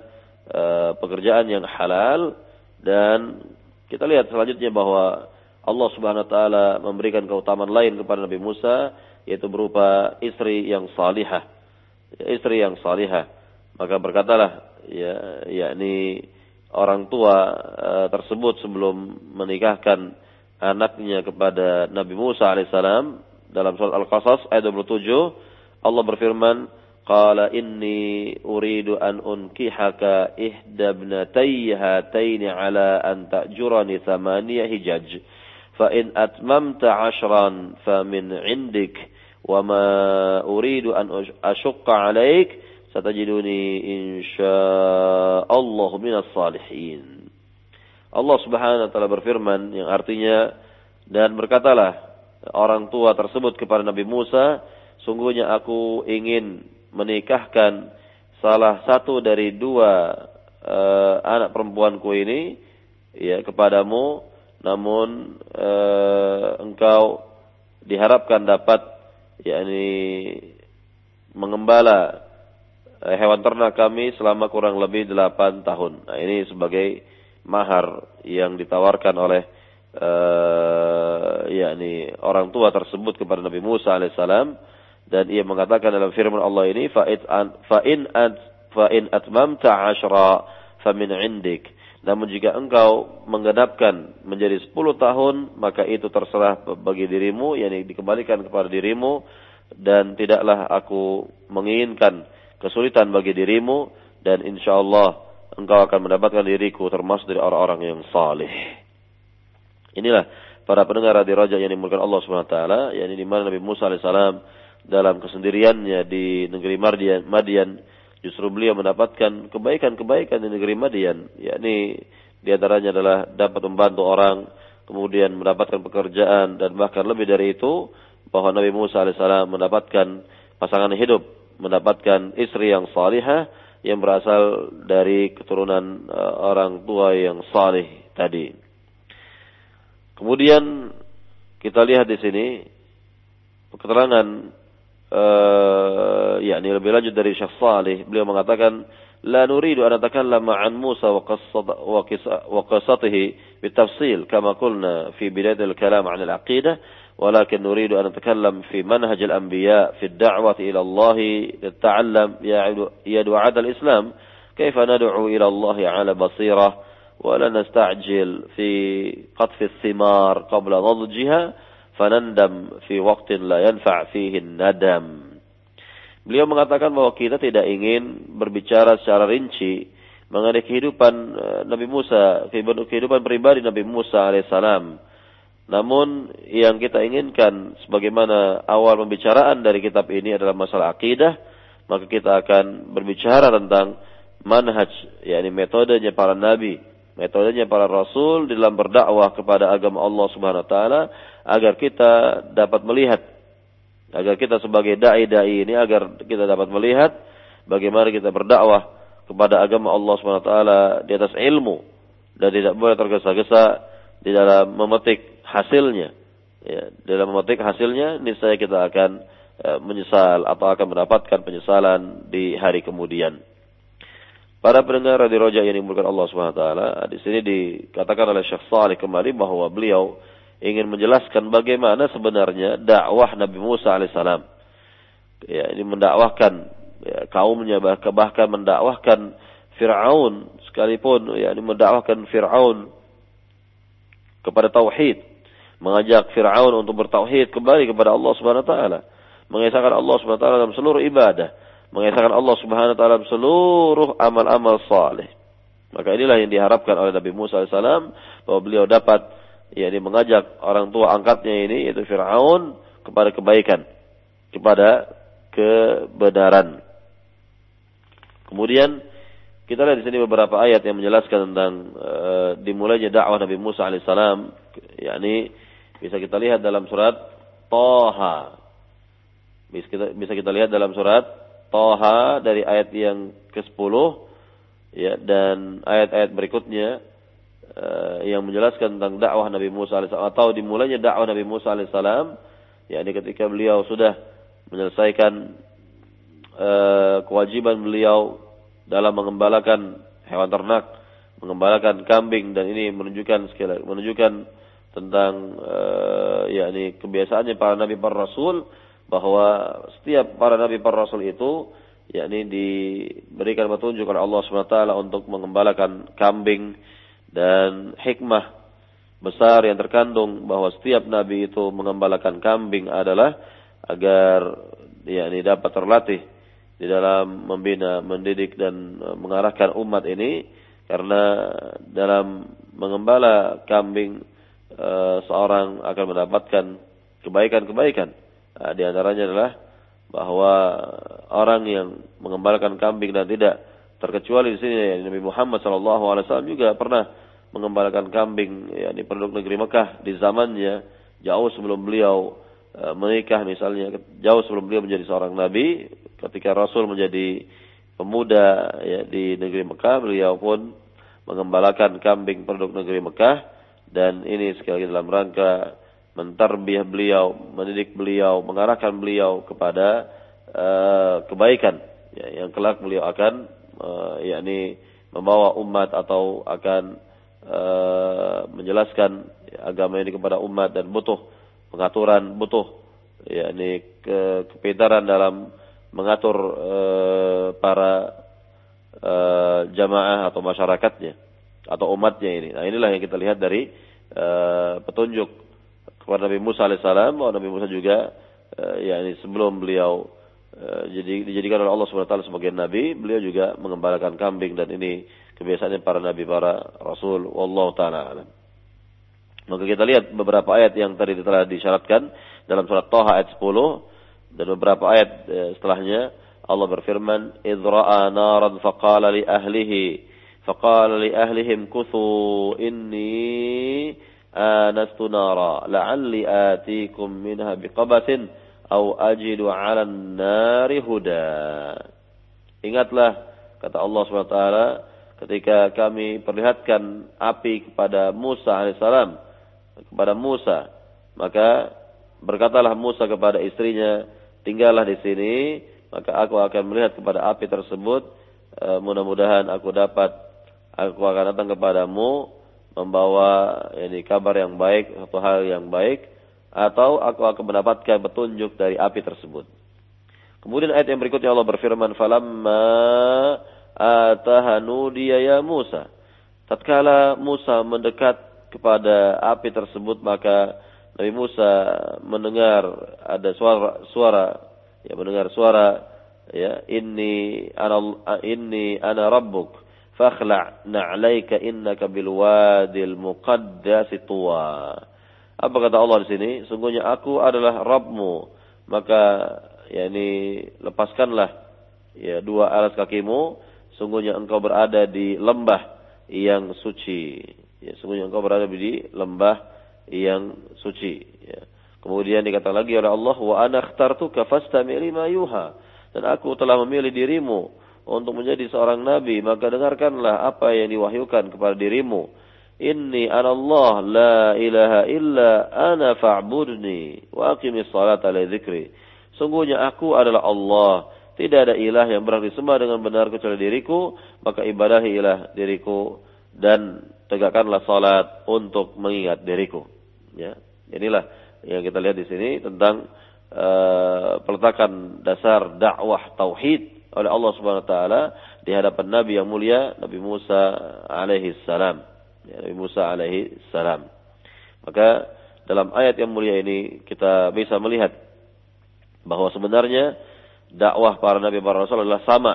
uh, pekerjaan yang halal dan kita lihat selanjutnya bahwa Allah Subhanahu wa taala memberikan keutamaan lain kepada Nabi Musa yaitu berupa istri yang salihah. Istri yang salihah. Maka berkatalah ya yakni orang tua uh, tersebut sebelum menikahkan anaknya kepada Nabi Musa alaihissalam dalam surat Al-Qasas ayat 27 Allah berfirman qala inni uridu an unkihaka ihda ibnatayya hataini ala an ta'jurani thamaniya hijaj fa in atmamta ashran fa min indik wa ma uridu an ashqa alaik satajiduni insyaallah minas salihin. Allah Subhanahu wa taala berfirman yang artinya dan berkatalah orang tua tersebut kepada Nabi Musa, sungguhnya aku ingin menikahkan salah satu dari dua uh, anak perempuanku ini ya kepadamu namun uh, engkau diharapkan dapat yakni mengembala Eh, hewan ternak kami selama kurang lebih delapan tahun. Nah, ini sebagai mahar yang ditawarkan oleh uh, yakni orang tua tersebut kepada Nabi Musa alaihissalam dan ia mengatakan dalam firman Allah ini fa in at fa in atmamta ashra fa min indik. Namun jika engkau menggenapkan menjadi sepuluh tahun, maka itu terserah bagi dirimu, yakni dikembalikan kepada dirimu, dan tidaklah aku menginginkan kesulitan bagi dirimu dan insya Allah engkau akan mendapatkan diriku termasuk dari orang-orang yang saleh. Inilah para pendengar di Raja yang dimulakan Allah Subhanahu wa taala, yakni di mana Nabi Musa alaihissalam dalam kesendiriannya di negeri Madian, Madian justru beliau mendapatkan kebaikan-kebaikan di negeri Madian, yakni di antaranya adalah dapat membantu orang, kemudian mendapatkan pekerjaan dan bahkan lebih dari itu bahwa Nabi Musa alaihissalam mendapatkan pasangan hidup mendapatkan istri yang salihah yang berasal dari keturunan uh, orang tua yang salih tadi. Kemudian kita lihat di sini keterangan uh, yakni lebih lanjut dari Syekh Salih beliau mengatakan لا نريد أن نتكلم عن موسى وقصته بالتفصيل كما قلنا في بداية الكلام عن العقيدة ولكن نريد أن نتكلم في منهج الأنبياء في الدعوة إلى الله للتعلم يا دعاة الإسلام كيف ندعو إلى الله على بصيرة ولا نستعجل في قطف الثمار قبل نضجها fanandam fi waqtin la yanfa' fihi nadam. Beliau mengatakan bahwa kita tidak ingin berbicara secara rinci mengenai kehidupan eh, Nabi Musa, kehidupan pribadi Nabi Musa alaihissalam. Namun yang kita inginkan sebagaimana awal pembicaraan dari kitab ini adalah masalah akidah, maka kita akan berbicara tentang manhaj, yakni metodenya para nabi, metodenya para rasul dalam berdakwah kepada agama Allah Subhanahu wa taala agar kita dapat melihat agar kita sebagai dai dai ini agar kita dapat melihat bagaimana kita berdakwah kepada agama Allah taala di atas ilmu dan tidak boleh tergesa-gesa di dalam memetik hasilnya. Ya, dalam memetik hasilnya niscaya kita akan uh, menyesal atau akan mendapatkan penyesalan di hari kemudian. Para pendengar di Roja yang dimulakan Allah Subhanahu wa taala, di sini dikatakan oleh Syekh Salih kembali bahwa beliau ingin menjelaskan bagaimana sebenarnya dakwah Nabi Musa alaihissalam. Ya, ini mendakwahkan ya, kaumnya bahkan mendakwahkan Fir'aun sekalipun ya ini mendakwahkan Fir'aun kepada tauhid, mengajak Fir'aun untuk bertauhid kembali kepada Allah Subhanahu wa taala, mengesahkan Allah Subhanahu wa taala dalam seluruh ibadah mengesahkan Allah Subhanahu wa taala dalam seluruh amal-amal saleh. Maka inilah yang diharapkan oleh Nabi Musa AS bahwa beliau dapat yakni mengajak orang tua angkatnya ini yaitu Firaun kepada kebaikan, kepada kebenaran. Kemudian kita lihat di sini beberapa ayat yang menjelaskan tentang uh, dimulainya dakwah Nabi Musa alaihissalam, yakni bisa kita lihat dalam surat Toha. Bisa kita, bisa kita lihat dalam surat Toha dari ayat yang ke-10 ya dan ayat-ayat berikutnya yang menjelaskan tentang dakwah Nabi Musa alaihissalam atau dimulainya dakwah Nabi Musa alaihissalam yakni ketika beliau sudah menyelesaikan uh, kewajiban beliau dalam mengembalakan hewan ternak, mengembalakan kambing dan ini menunjukkan sekali menunjukkan tentang uh, yakni kebiasaannya para nabi para rasul bahwa setiap para nabi para rasul itu yakni diberikan petunjuk oleh Allah SWT untuk mengembalakan kambing dan hikmah besar yang terkandung bahwa setiap nabi itu mengembalakan kambing adalah agar yakni dapat terlatih di dalam membina, mendidik dan mengarahkan umat ini karena dalam mengembala kambing eh, seorang akan mendapatkan kebaikan-kebaikan. Nah, di antaranya adalah bahwa orang yang mengembalakan kambing dan tidak terkecuali di sini ya, Nabi Muhammad SAW juga pernah mengembalakan kambing ya, di penduduk negeri Mekah di zamannya jauh sebelum beliau e, menikah misalnya jauh sebelum beliau menjadi seorang nabi ketika Rasul menjadi pemuda ya, di negeri Mekah beliau pun mengembalakan kambing penduduk negeri Mekah dan ini sekali lagi dalam rangka mentarbiah beliau, mendidik beliau, mengarahkan beliau kepada uh, kebaikan ya, yang kelak beliau akan uh, yakni membawa umat atau akan uh, menjelaskan agama ini kepada umat dan butuh pengaturan, butuh yakni ke kepintaran dalam mengatur uh, para uh, jamaah atau masyarakatnya atau umatnya ini. Nah, inilah yang kita lihat dari uh, petunjuk kepada Nabi Musa alaihissalam bahwa Nabi Musa juga uh, yakni sebelum beliau Eh, jadi dijadikan oleh Allah Subhanahu Wa Taala sebagai nabi, beliau juga mengembalakan kambing dan ini kebiasaannya para nabi, para rasul, wallahu taala. Maka kita lihat beberapa ayat yang tadi telah disyaratkan dalam surat Thaha ayat 10 dan beberapa ayat eh, setelahnya Allah berfirman idra'a naran faqala li ahlihi faqala li ahlihim kuthu inni anastu nara la'alli atikum minha biqabatin au ajidu 'alan nari huda. Ingatlah kata Allah SWT ketika kami perlihatkan api kepada Musa alaihissalam kepada Musa maka berkatalah Musa kepada istrinya tinggallah di sini maka aku akan melihat kepada api tersebut eh, mudah-mudahan aku dapat aku akan datang kepadamu membawa ini kabar yang baik satu hal yang baik atau aku akan mendapatkan petunjuk dari api tersebut Kemudian ayat yang berikutnya Allah berfirman, "Falamma atahanu dia ya Musa." Tatkala Musa mendekat kepada api tersebut, maka Nabi Musa mendengar ada suara suara ya mendengar suara ya inni ana inni ana rabbuk fakhla' na'laika innaka bil wadil muqaddas tuwa. Apa kata Allah di sini? Sungguhnya aku adalah Rabbmu, maka yakni lepaskanlah ya dua alas kakimu. Sungguhnya engkau berada di lembah yang suci. Ya sungguhnya engkau berada di lembah yang suci. Ya. kemudian dikatakan lagi oleh Allah wa ana ikhtartuka fastami' lima yuha. Dan aku telah memilih dirimu untuk menjadi seorang nabi. Maka dengarkanlah apa yang diwahyukan kepada dirimu inni ana Allah la ilaha illa ana fa'budni wa aqimis salata li dzikri Sungguhnya aku adalah Allah. Tidak ada ilah yang berhak disembah dengan benar kecuali diriku. Maka ibadahilah diriku. Dan tegakkanlah salat untuk mengingat diriku. Ya, inilah yang kita lihat di sini tentang uh, peletakan dasar dakwah tauhid oleh Allah Subhanahu wa taala di hadapan nabi yang mulia Nabi Musa alaihi salam. Ya, nabi Musa alaihi salam. Maka dalam ayat yang mulia ini kita bisa melihat bahwa sebenarnya dakwah para nabi para rasul adalah sama.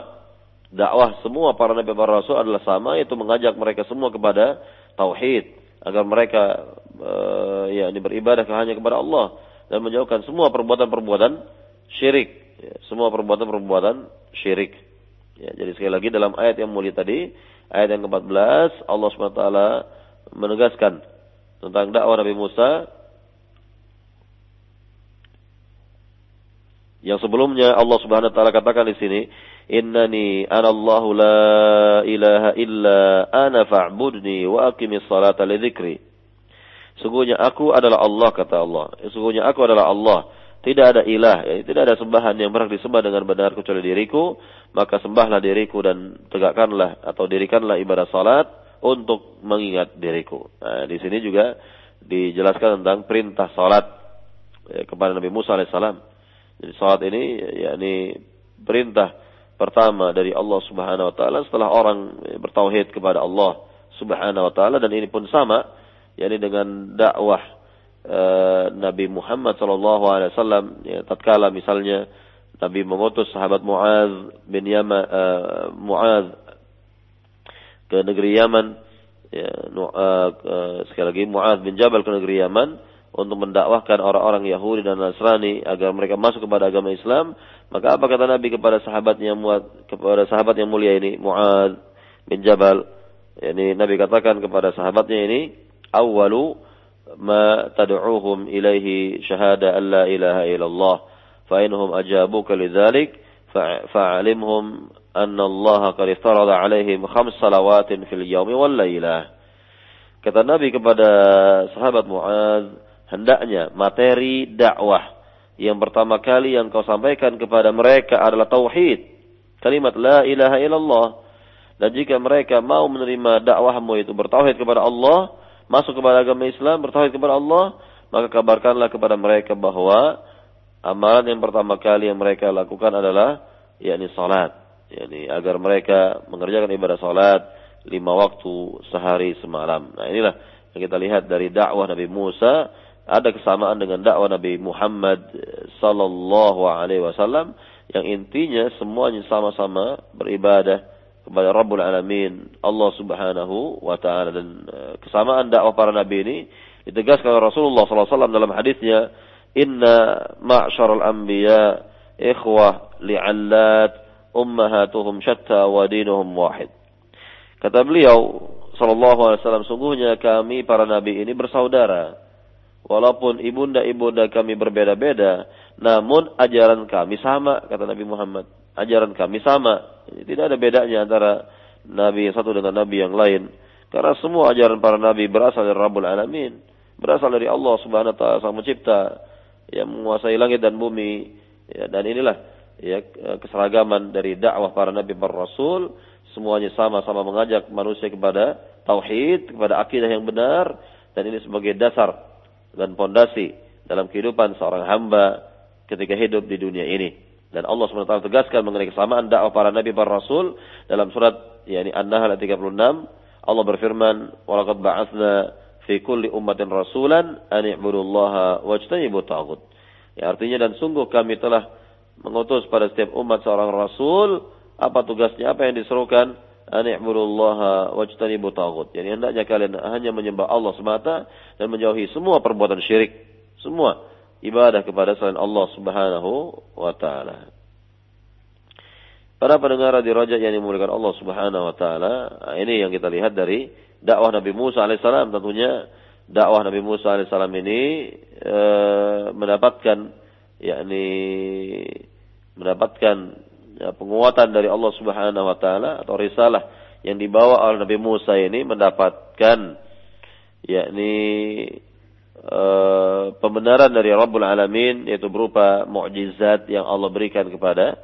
Dakwah semua para nabi para rasul adalah sama yaitu mengajak mereka semua kepada tauhid agar mereka uh, ya beribadah hanya kepada Allah dan menjauhkan semua perbuatan-perbuatan syirik, ya, semua perbuatan-perbuatan syirik. Ya, jadi sekali lagi dalam ayat yang mulia tadi, ayat yang ke-14 Allah SWT menegaskan tentang dakwah Nabi Musa Yang sebelumnya Allah Subhanahu wa taala katakan di sini, "Innani anallahu la ilaha illa ana fa'budni wa aqimis salata li dzikri." Sungguhnya aku adalah Allah kata Allah. Sungguhnya aku adalah Allah. Tidak ada ilah, ya, tidak ada sembahan yang berhak disembah dengan benar kecuali diriku, maka sembahlah diriku dan tegakkanlah atau dirikanlah ibadah salat untuk mengingat diriku. Nah, di sini juga dijelaskan tentang perintah salat ya, kepada Nabi Musa alaihissalam. Jadi salat ini yakni perintah pertama dari Allah Subhanahu wa taala setelah orang bertauhid kepada Allah Subhanahu wa taala. Dan ini pun sama yakni dengan dakwah uh, Nabi Muhammad sallallahu alaihi wasallam ya tatkala misalnya Nabi mengutus sahabat Muaz bin Yaman uh, Muaz ke negeri Yaman ya, uh, uh, sekali lagi Muaz bin Jabal ke negeri Yaman untuk mendakwahkan orang-orang Yahudi dan Nasrani agar mereka masuk kepada agama Islam, maka apa kata Nabi kepada sahabatnya kepada sahabat yang mulia ini, Muad bin Jabal, ini Nabi katakan kepada sahabatnya ini, "Awwalu tad'uuhum ilaihi syahada an la ilaha illallah, fa inhum ajabuka lidzalik fa'alimhum anna Allah qad iftarada alaihim khams salawatin fil yawmi wal lailah." Kata Nabi kepada sahabat Muaz, hendaknya materi dakwah yang pertama kali yang kau sampaikan kepada mereka adalah tauhid. Kalimat la ilaha illallah. Dan jika mereka mau menerima dakwahmu itu bertauhid kepada Allah, masuk kepada agama Islam, bertauhid kepada Allah, maka kabarkanlah kepada mereka bahwa amalan yang pertama kali yang mereka lakukan adalah yakni salat. yakni agar mereka mengerjakan ibadah salat lima waktu sehari semalam. Nah inilah yang kita lihat dari dakwah Nabi Musa ada kesamaan dengan dakwah Nabi Muhammad sallallahu alaihi wasallam yang intinya semuanya sama-sama beribadah kepada Rabbul Alamin Allah Subhanahu wa taala dan eh, kesamaan dakwah para nabi ini ditegaskan oleh Rasulullah wasallam dalam hadisnya inna ma'syaral anbiya ikhwah li'allat ummahatuhum syatta wa dinuhum wahid kata beliau sallallahu alaihi wasallam sungguhnya kami para nabi ini bersaudara Walaupun ibunda-ibunda kami berbeda-beda, namun ajaran kami sama, kata Nabi Muhammad. Ajaran kami sama. Tidak ada bedanya antara nabi yang satu dengan nabi yang lain. Karena semua ajaran para nabi berasal dari Rabbul Alamin. Berasal dari Allah subhanahu wa ta'ala sang mencipta. Yang menguasai langit dan bumi. Ya, dan inilah ya keseragaman dari dakwah para nabi para rasul. Semuanya sama-sama mengajak manusia kepada tauhid, kepada akidah yang benar. Dan ini sebagai dasar dan pondasi dalam kehidupan seorang hamba ketika hidup di dunia ini. Dan Allah SWT tegaskan mengenai kesamaan dakwah para nabi para rasul dalam surat yakni An-Nahl 36 Allah berfirman walaqad ba'atsna fi kulli ummatin rasulan an i'budullaha wajtanibu taghut. Ya artinya dan sungguh kami telah mengutus pada setiap umat seorang rasul apa tugasnya apa yang diserukan an i'budullaha wajtanibu taghut. Yani hendaknya kalian hanya menyembah Allah semata dan menjauhi semua perbuatan syirik. Semua ibadah kepada selain Allah Subhanahu wa taala. Para pendengar di Rajak yang dimuliakan Allah Subhanahu wa taala, ini yang kita lihat dari dakwah Nabi Musa alaihissalam tentunya dakwah Nabi Musa alaihissalam ini e, mendapatkan yakni mendapatkan ya, penguatan dari Allah Subhanahu wa taala atau risalah yang dibawa oleh Nabi Musa ini mendapatkan yakni pembenaran dari Rabbul Alamin yaitu berupa mukjizat yang Allah berikan kepada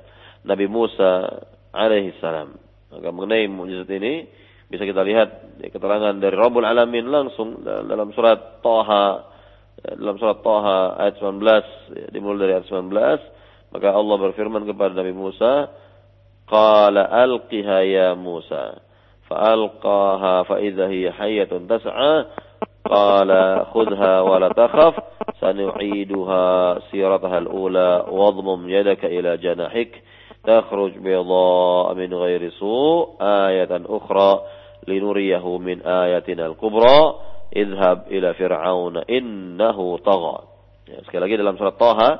Nabi Musa alaihi salam. Maka mengenai mukjizat ini bisa kita lihat keterangan dari Rabbul Alamin langsung dalam surat Taha dalam surat Taha ayat 19 dimulai dari ayat 19 maka Allah berfirman kepada Nabi Musa qala alqiha ya Musa fa alqaha fa idza hiya tas'a قال khudha ولا la سنعيدها سيرتها الأولى al-ula إلى جناحك ila janahik من غير سوء آية أخرى ayatan من linuriyahu الكبرى اذهب al-kubra idhab ila fir'auna sekali lagi dalam surat Taha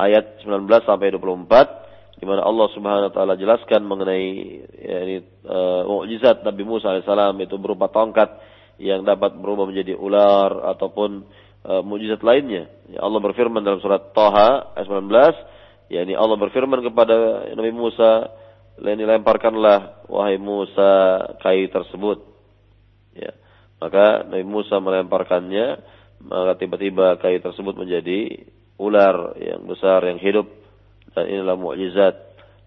ayat 19 sampai 24 di mana Allah Subhanahu wa taala jelaskan mengenai yakni uh, eh, mukjizat Nabi Musa alaihissalam itu berupa tongkat yang dapat berubah menjadi ular ataupun uh, mujizat lainnya. Ya, Allah berfirman dalam surat Taha ayat 19, yakni Allah berfirman kepada Nabi Musa, "Leni lemparkanlah wahai Musa kayu tersebut." Ya. Maka Nabi Musa melemparkannya, maka tiba-tiba kayu tersebut menjadi ular yang besar yang hidup dan inilah mukjizat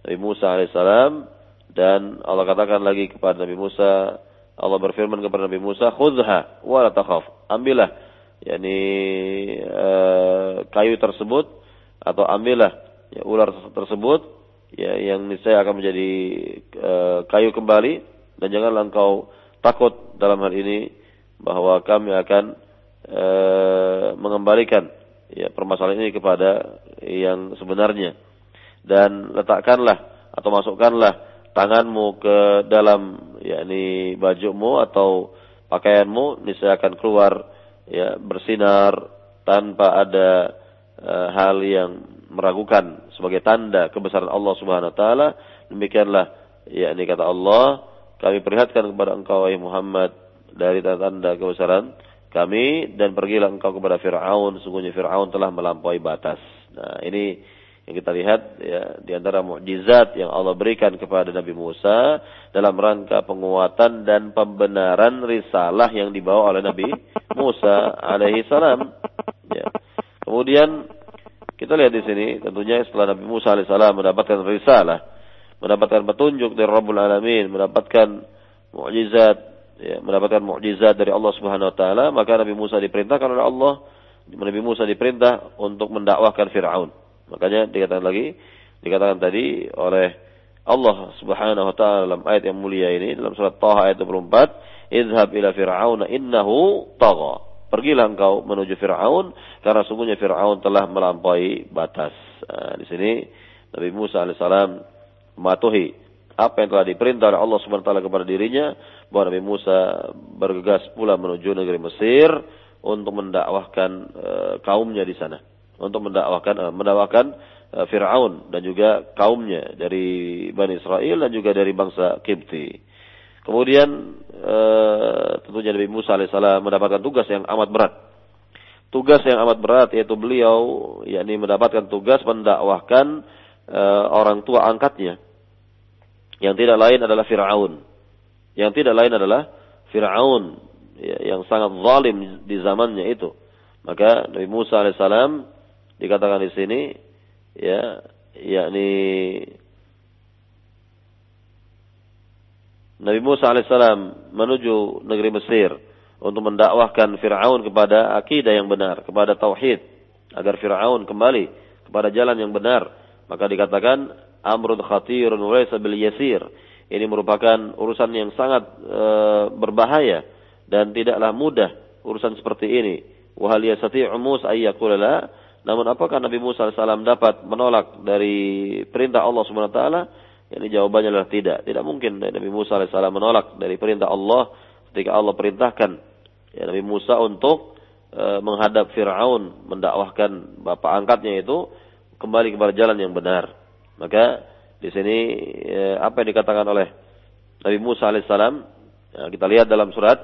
Nabi Musa alaihissalam dan Allah katakan lagi kepada Nabi Musa Allah berfirman kepada Nabi Musa, "Khudhha wa la takhaf." Ambillah yakni uh, kayu tersebut atau ambillah ya, ular tersebut ya yang niscaya akan menjadi uh, kayu kembali dan janganlah engkau takut dalam hal ini bahwa kami akan uh, mengembalikan ya permasalahan ini kepada yang sebenarnya dan letakkanlah atau masukkanlah tanganmu ke dalam yakni bajumu atau pakaianmu niscaya akan keluar ya bersinar tanpa ada uh, hal yang meragukan sebagai tanda kebesaran Allah Subhanahu wa taala. Demikianlah yakni kata Allah kami perlihatkan kepada engkau wahai Muhammad dari tanda-tanda kebesaran kami dan pergilah engkau kepada Firaun. Sungguhnya Firaun telah melampaui batas. Nah ini yang kita lihat ya di antara mukjizat yang Allah berikan kepada Nabi Musa dalam rangka penguatan dan pembenaran risalah yang dibawa oleh Nabi Musa alaihi salam. Ya. Kemudian kita lihat di sini tentunya setelah Nabi Musa alaihi salam mendapatkan risalah, mendapatkan petunjuk dari Rabbul Alamin, mendapatkan mukjizat ya, mendapatkan mukjizat dari Allah Subhanahu wa taala, maka Nabi Musa diperintahkan oleh Allah Nabi Musa diperintah untuk mendakwahkan Firaun. Makanya dikatakan lagi, dikatakan tadi oleh Allah Subhanahu wa taala dalam ayat yang mulia ini dalam surat Taha ayat 24, "Idhhab ila Fir'aun innahu tagha." Pergilah engkau menuju Firaun karena sungguhnya Firaun telah melampaui batas. Nah, di sini Nabi Musa alaihissalam mematuhi apa yang telah diperintah oleh Allah Subhanahu wa taala kepada dirinya bahwa Nabi Musa bergegas pula menuju negeri Mesir untuk mendakwahkan uh, kaumnya di sana untuk mendakwakan uh, mendakwakan uh, Firaun dan juga kaumnya dari Bani Israel dan juga dari bangsa Kipti. Kemudian uh, tentunya Nabi Musa alaihissalam mendapatkan tugas yang amat berat. Tugas yang amat berat yaitu beliau yakni mendapatkan tugas mendakwahkan orang tua angkatnya yang tidak lain adalah Firaun. Yang tidak lain adalah Fir'aun ya, yang sangat zalim di zamannya itu. Maka Nabi Musa alaihissalam dikatakan di sini ya yakni Nabi Musa alaihissalam menuju negeri Mesir untuk mendakwahkan Fir'aun kepada akidah yang benar, kepada tauhid, agar Fir'aun kembali kepada jalan yang benar. Maka dikatakan amrun khatirun walaysa bil yasir. Ini merupakan urusan yang sangat e, berbahaya dan tidaklah mudah urusan seperti ini. Wa hal yastati'u Musa ayyaqula Namun apakah Nabi Musa AS dapat menolak dari perintah Allah Subhanahu wa taala? Ini jawabannya adalah tidak. Tidak mungkin Nabi Musa AS menolak dari perintah Allah ketika Allah perintahkan ya, Nabi Musa untuk e, menghadap Fir'aun, mendakwahkan bapak angkatnya itu kembali kepada jalan yang benar. Maka di sini e, apa yang dikatakan oleh Nabi Musa AS, ya, kita lihat dalam surat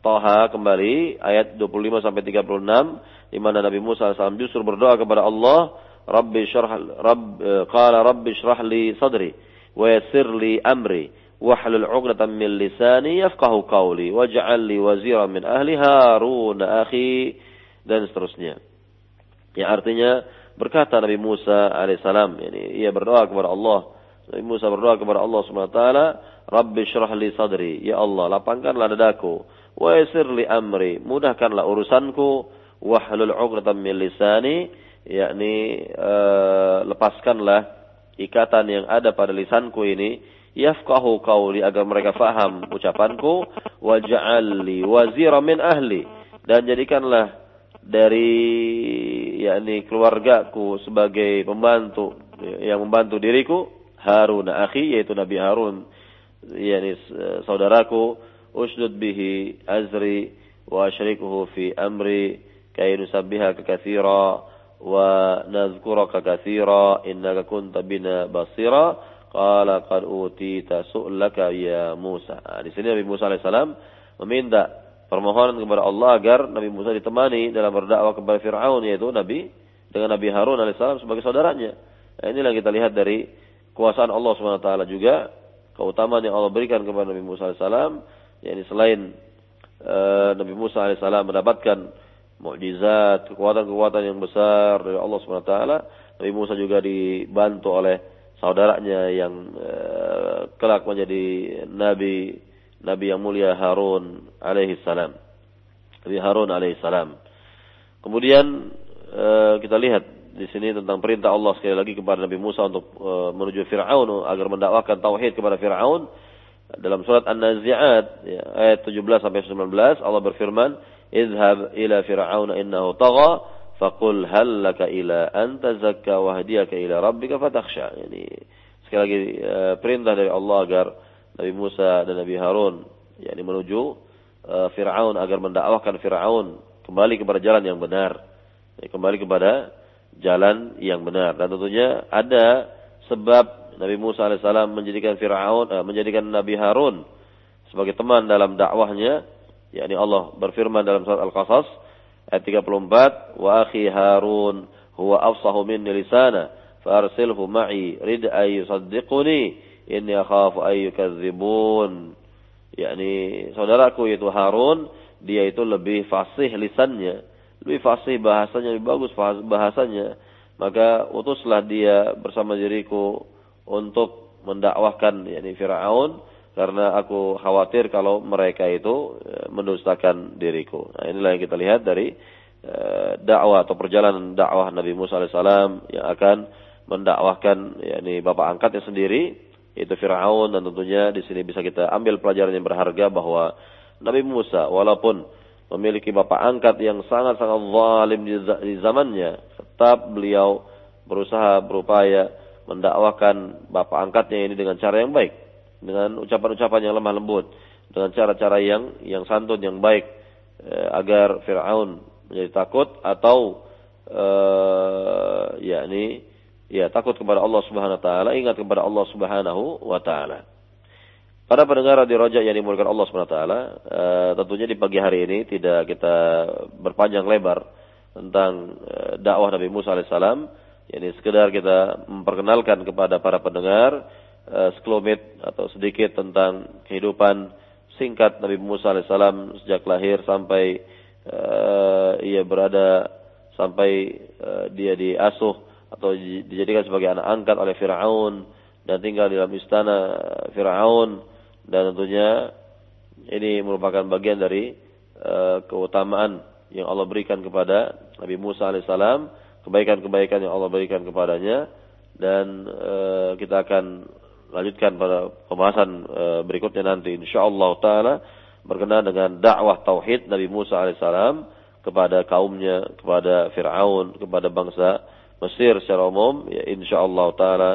Taha kembali ayat 25 sampai 36 di mana Nabi Musa AS justru berdoa kepada Allah, Rabbi syrah Rabb qala Rabbi syrah li sadri wa yassir li amri wahlul 'uqdatam min lisani yafqahu qawli waj'al li waziran min ahli Harun akhi dan seterusnya. Yang artinya berkata Nabi Musa alaihissalam ini ia berdoa kepada Allah Nabi Musa berdoa kepada Allah Subhanahu wa taala Rabbi syrah li sadri ya Allah lapangkanlah dadaku wa yassir li amri mudahkanlah urusanku wahlul 'uqdatam min lisani yakni uh, lepaskanlah ikatan yang ada pada lisanku ini. Yafqahu qawli agar mereka faham ucapanku. Waj'alli wazira min ahli. Dan jadikanlah dari yakni keluargaku sebagai pembantu yang membantu diriku Harun akhi yaitu Nabi Harun yakni saudaraku. Usdud bihi azri wa asyrikuhu fi amri nusabbihaka katsira wa nadhkuraka katsira innaka kunta bina basira qala qad utita su'laka ya Musa. Nah, di sini Nabi Musa alaihissalam meminta permohonan kepada Allah agar Nabi Musa ditemani dalam berdakwah kepada Firaun yaitu Nabi dengan Nabi Harun alaihissalam sebagai saudaranya. Nah, yang kita lihat dari kuasaan Allah swt juga keutamaan yang Allah berikan kepada Nabi Musa alaihissalam yakni selain uh, Nabi Musa alaihissalam mendapatkan mukjizat, kekuatan-kekuatan yang besar dari Allah SWT. Nabi Musa juga dibantu oleh saudaranya yang uh, kelak menjadi nabi nabi yang mulia Harun alaihi salam. Nabi Harun alaihi salam. Kemudian uh, kita lihat di sini tentang perintah Allah sekali lagi kepada Nabi Musa untuk uh, menuju Firaun agar mendakwakan tauhid kepada Firaun. Dalam surat An-Nazi'at ya, ayat 17 sampai 19 Allah berfirman, idhab ila fir'auna innahu tagha faqul hal laka ila an tazakka wahdiyaka ila rabbika fatakhsha. yani sekali lagi eh, perintah dari Allah agar Nabi Musa dan Nabi Harun yakni menuju eh, Firaun agar mendakwahkan Firaun kembali kepada jalan yang benar. Eh, kembali kepada jalan yang benar dan tentunya ada sebab Nabi Musa alaihissalam menjadikan Firaun menjadikan Nabi Harun sebagai teman dalam dakwahnya yakni Allah berfirman dalam surat Al-Qasas ayat 34 wa akhi Harun huwa afsahu minni lisana farsilhu ma'i rid ay yusaddiquni inni akhafu ay yukadzibun yakni saudaraku yaitu Harun dia itu lebih fasih lisannya lebih fasih bahasanya lebih bagus bahasanya. Maka utuslah dia bersama diriku untuk mendakwahkan yakni Firaun karena aku khawatir kalau mereka itu e, mendustakan diriku. Nah, inilah yang kita lihat dari e, dakwah atau perjalanan dakwah Nabi Musa alaihissalam yang akan mendakwahkan yakni bapak angkatnya sendiri yaitu Firaun dan tentunya di sini bisa kita ambil pelajaran yang berharga bahwa Nabi Musa walaupun memiliki bapak angkat yang sangat-sangat zalim di zamannya tetap beliau berusaha berupaya mendakwahkan bapak angkatnya ini dengan cara yang baik dengan ucapan-ucapan yang lemah lembut, dengan cara-cara yang yang santun yang baik eh, agar Firaun menjadi takut atau eh, yakni ya takut kepada Allah Subhanahu wa taala, ingat kepada Allah Subhanahu wa taala. Pada pendengar di Rojak yang dimulakan Allah Subhanahu wa taala, eh, tentunya di pagi hari ini tidak kita berpanjang lebar tentang eh, dakwah Nabi Musa alaihissalam, yakni sekedar kita memperkenalkan kepada para pendengar uh, sekelumit atau sedikit tentang kehidupan singkat Nabi Musa alaihissalam sejak lahir sampai uh, ia berada sampai uh, dia diasuh atau dijadikan sebagai anak angkat oleh Firaun dan tinggal di dalam istana Firaun. Dan tentunya ini merupakan bagian dari uh, keutamaan yang Allah berikan kepada Nabi Musa alaihissalam, kebaikan-kebaikan yang Allah berikan kepadanya. Dan uh, kita akan lanjutkan pada pembahasan uh, berikutnya nanti. Insyaallah taala berkenaan dengan dakwah tauhid Nabi Musa alaihissalam kepada kaumnya, kepada Firaun, kepada bangsa Mesir secara umum. Ya insyaallah taala.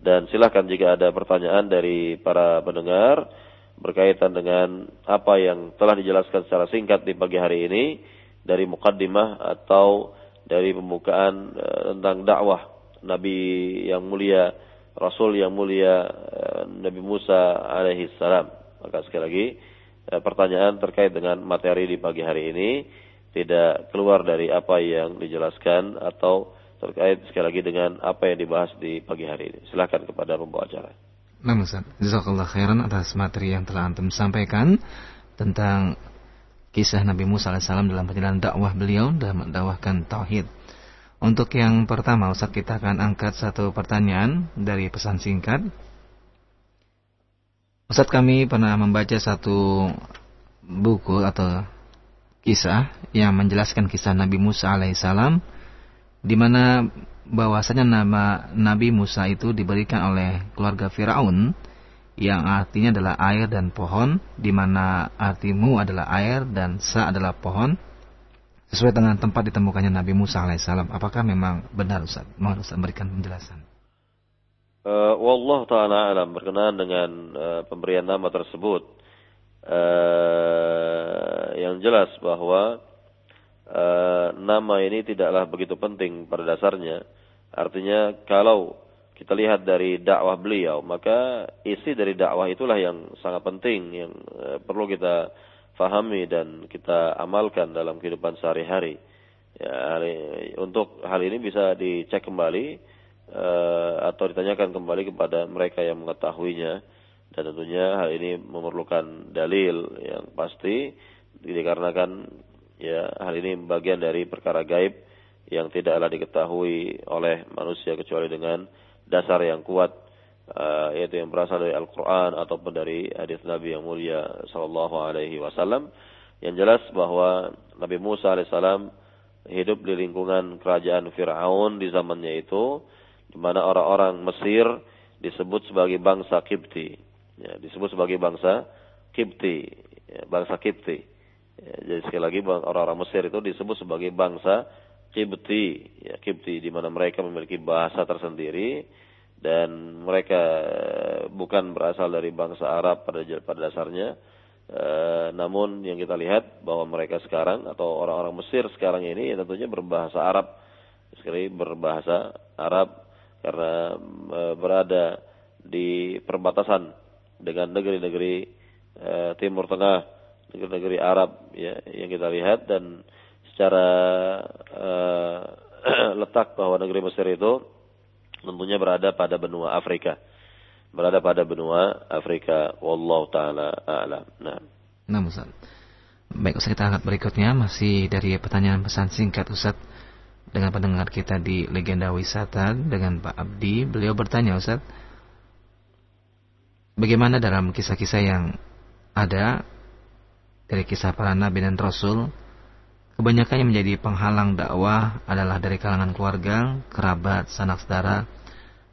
Dan silakan jika ada pertanyaan dari para pendengar berkaitan dengan apa yang telah dijelaskan secara singkat di pagi hari ini dari mukaddimah atau dari pembukaan uh, tentang dakwah Nabi yang mulia, Rasul yang mulia uh, Nabi Musa alaihi salam. Maka sekali lagi uh, pertanyaan terkait dengan materi di pagi hari ini tidak keluar dari apa yang dijelaskan atau terkait sekali lagi dengan apa yang dibahas di pagi hari ini. Silakan kepada pembawa acara. Nah Ustaz, jazakallah khairan atas materi yang telah antum sampaikan tentang kisah Nabi Musa AS dalam perjalanan dakwah beliau dalam mendakwahkan tauhid. Untuk yang pertama Ustaz kita akan angkat satu pertanyaan dari pesan singkat. Ustaz kami pernah membaca satu buku atau kisah yang menjelaskan kisah Nabi Musa alaihissalam di mana bahwasanya nama Nabi Musa itu diberikan oleh keluarga Firaun yang artinya adalah air dan pohon di mana artimu adalah air dan sa adalah pohon sesuai dengan tempat ditemukannya Nabi Musa alaihissalam apakah memang benar Ustaz? Mohon Ustaz berikan penjelasan. Uh, Wallah ta'ala alam berkenaan dengan uh, pemberian nama tersebut uh, yang jelas bahwa uh, nama ini tidaklah begitu penting pada dasarnya Artinya kalau kita lihat dari dakwah beliau, maka isi dari dakwah itulah yang sangat penting yang uh, perlu kita fahami dan kita amalkan dalam kehidupan sehari-hari. Ya, untuk hal ini bisa dicek kembali uh, atau ditanyakan kembali kepada mereka yang mengetahuinya dan tentunya hal ini memerlukan dalil yang pasti dikarenakan ya hal ini bagian dari perkara gaib yang tidaklah diketahui oleh manusia kecuali dengan dasar yang kuat uh, yaitu yang berasal dari Al-Qur'an ataupun dari hadis Nabi yang mulia sallallahu alaihi wasallam yang jelas bahwa Nabi Musa alaihissalam hidup di lingkungan kerajaan Firaun di zamannya itu di mana orang-orang Mesir disebut sebagai bangsa Kipti ya, disebut sebagai bangsa Kipti ya, bangsa Kipti ya, jadi sekali lagi orang-orang Mesir itu disebut sebagai bangsa Kibti, ya Kibti di mana mereka memiliki bahasa tersendiri dan mereka bukan berasal dari bangsa Arab pada pada dasarnya. E, namun yang kita lihat bahwa mereka sekarang atau orang-orang Mesir sekarang ini ya tentunya berbahasa Arab. Sekali berbahasa Arab karena e, berada di perbatasan dengan negeri-negeri e, Timur Tengah, negeri-negeri Arab ya yang kita lihat dan secara uh, letak bahwa negeri Mesir itu tentunya berada pada benua Afrika. Berada pada benua Afrika. Wallahu taala a'lam. Nah. Nah, Ustaz. Baik, Ustaz kita angkat berikutnya masih dari pertanyaan pesan singkat Ustaz dengan pendengar kita di Legenda Wisata dengan Pak Abdi. Beliau bertanya Ustaz, bagaimana dalam kisah-kisah yang ada dari kisah para nabi dan rasul Kebanyakan yang menjadi penghalang dakwah adalah dari kalangan keluarga, kerabat, sanak saudara,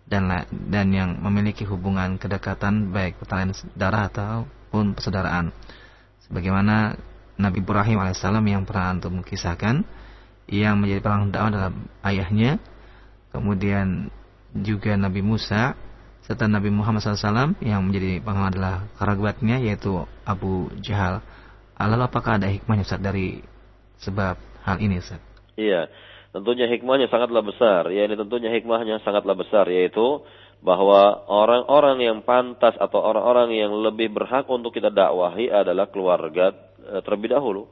dan dan yang memiliki hubungan kedekatan baik pertalian darah ataupun persaudaraan. Sebagaimana Nabi Ibrahim alaihissalam yang pernah antum kisahkan, yang menjadi penghalang dakwah adalah ayahnya, kemudian juga Nabi Musa, serta Nabi Muhammad SAW yang menjadi penghalang adalah kerabatnya yaitu Abu Jahal. Lalu apakah ada hikmahnya Ustaz dari sebab hal ini Ustaz? Iya, tentunya hikmahnya sangatlah besar. Ya ini tentunya hikmahnya sangatlah besar yaitu bahwa orang-orang yang pantas atau orang-orang yang lebih berhak untuk kita dakwahi adalah keluarga eh, terlebih dahulu.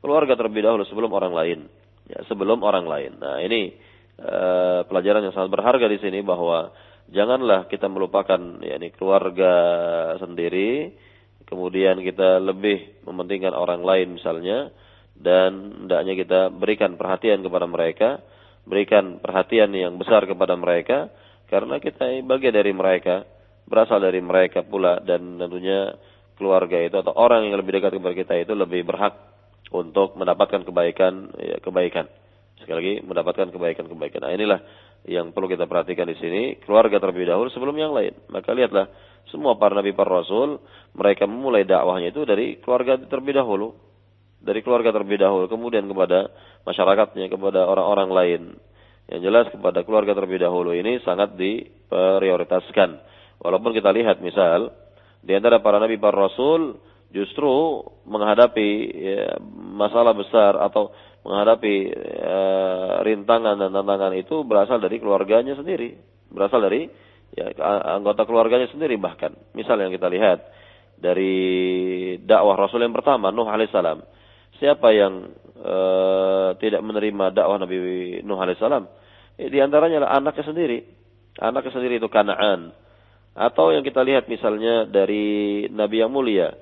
Keluarga terlebih dahulu sebelum orang lain. Ya, sebelum orang lain. Nah, ini uh, pelajaran yang sangat berharga di sini bahwa janganlah kita melupakan yakni keluarga sendiri kemudian kita lebih mementingkan orang lain misalnya dan hendaknya kita berikan perhatian kepada mereka, berikan perhatian yang besar kepada mereka karena kita bagian dari mereka, berasal dari mereka pula dan tentunya keluarga itu atau orang yang lebih dekat kepada kita itu lebih berhak untuk mendapatkan kebaikan ya, kebaikan. Sekali lagi mendapatkan kebaikan-kebaikan. Nah, inilah yang perlu kita perhatikan di sini, keluarga terlebih dahulu sebelum yang lain. Maka lihatlah semua para nabi para rasul mereka memulai dakwahnya itu dari keluarga terlebih dahulu. Dari keluarga terlebih dahulu kemudian kepada masyarakatnya, kepada orang-orang lain. Yang jelas kepada keluarga terlebih dahulu ini sangat diprioritaskan. Walaupun kita lihat misal di antara para nabi para rasul justru menghadapi ya, masalah besar atau menghadapi uh, rintangan dan tantangan itu berasal dari keluarganya sendiri, berasal dari ya, anggota keluarganya sendiri bahkan. Misal yang kita lihat dari dakwah Rasul yang pertama Nuh alaihissalam, siapa yang uh, tidak menerima dakwah Nabi Nuh alaihissalam? Eh, di antaranya adalah anaknya sendiri, anaknya sendiri itu Kanaan. Atau yang kita lihat misalnya dari Nabi yang mulia,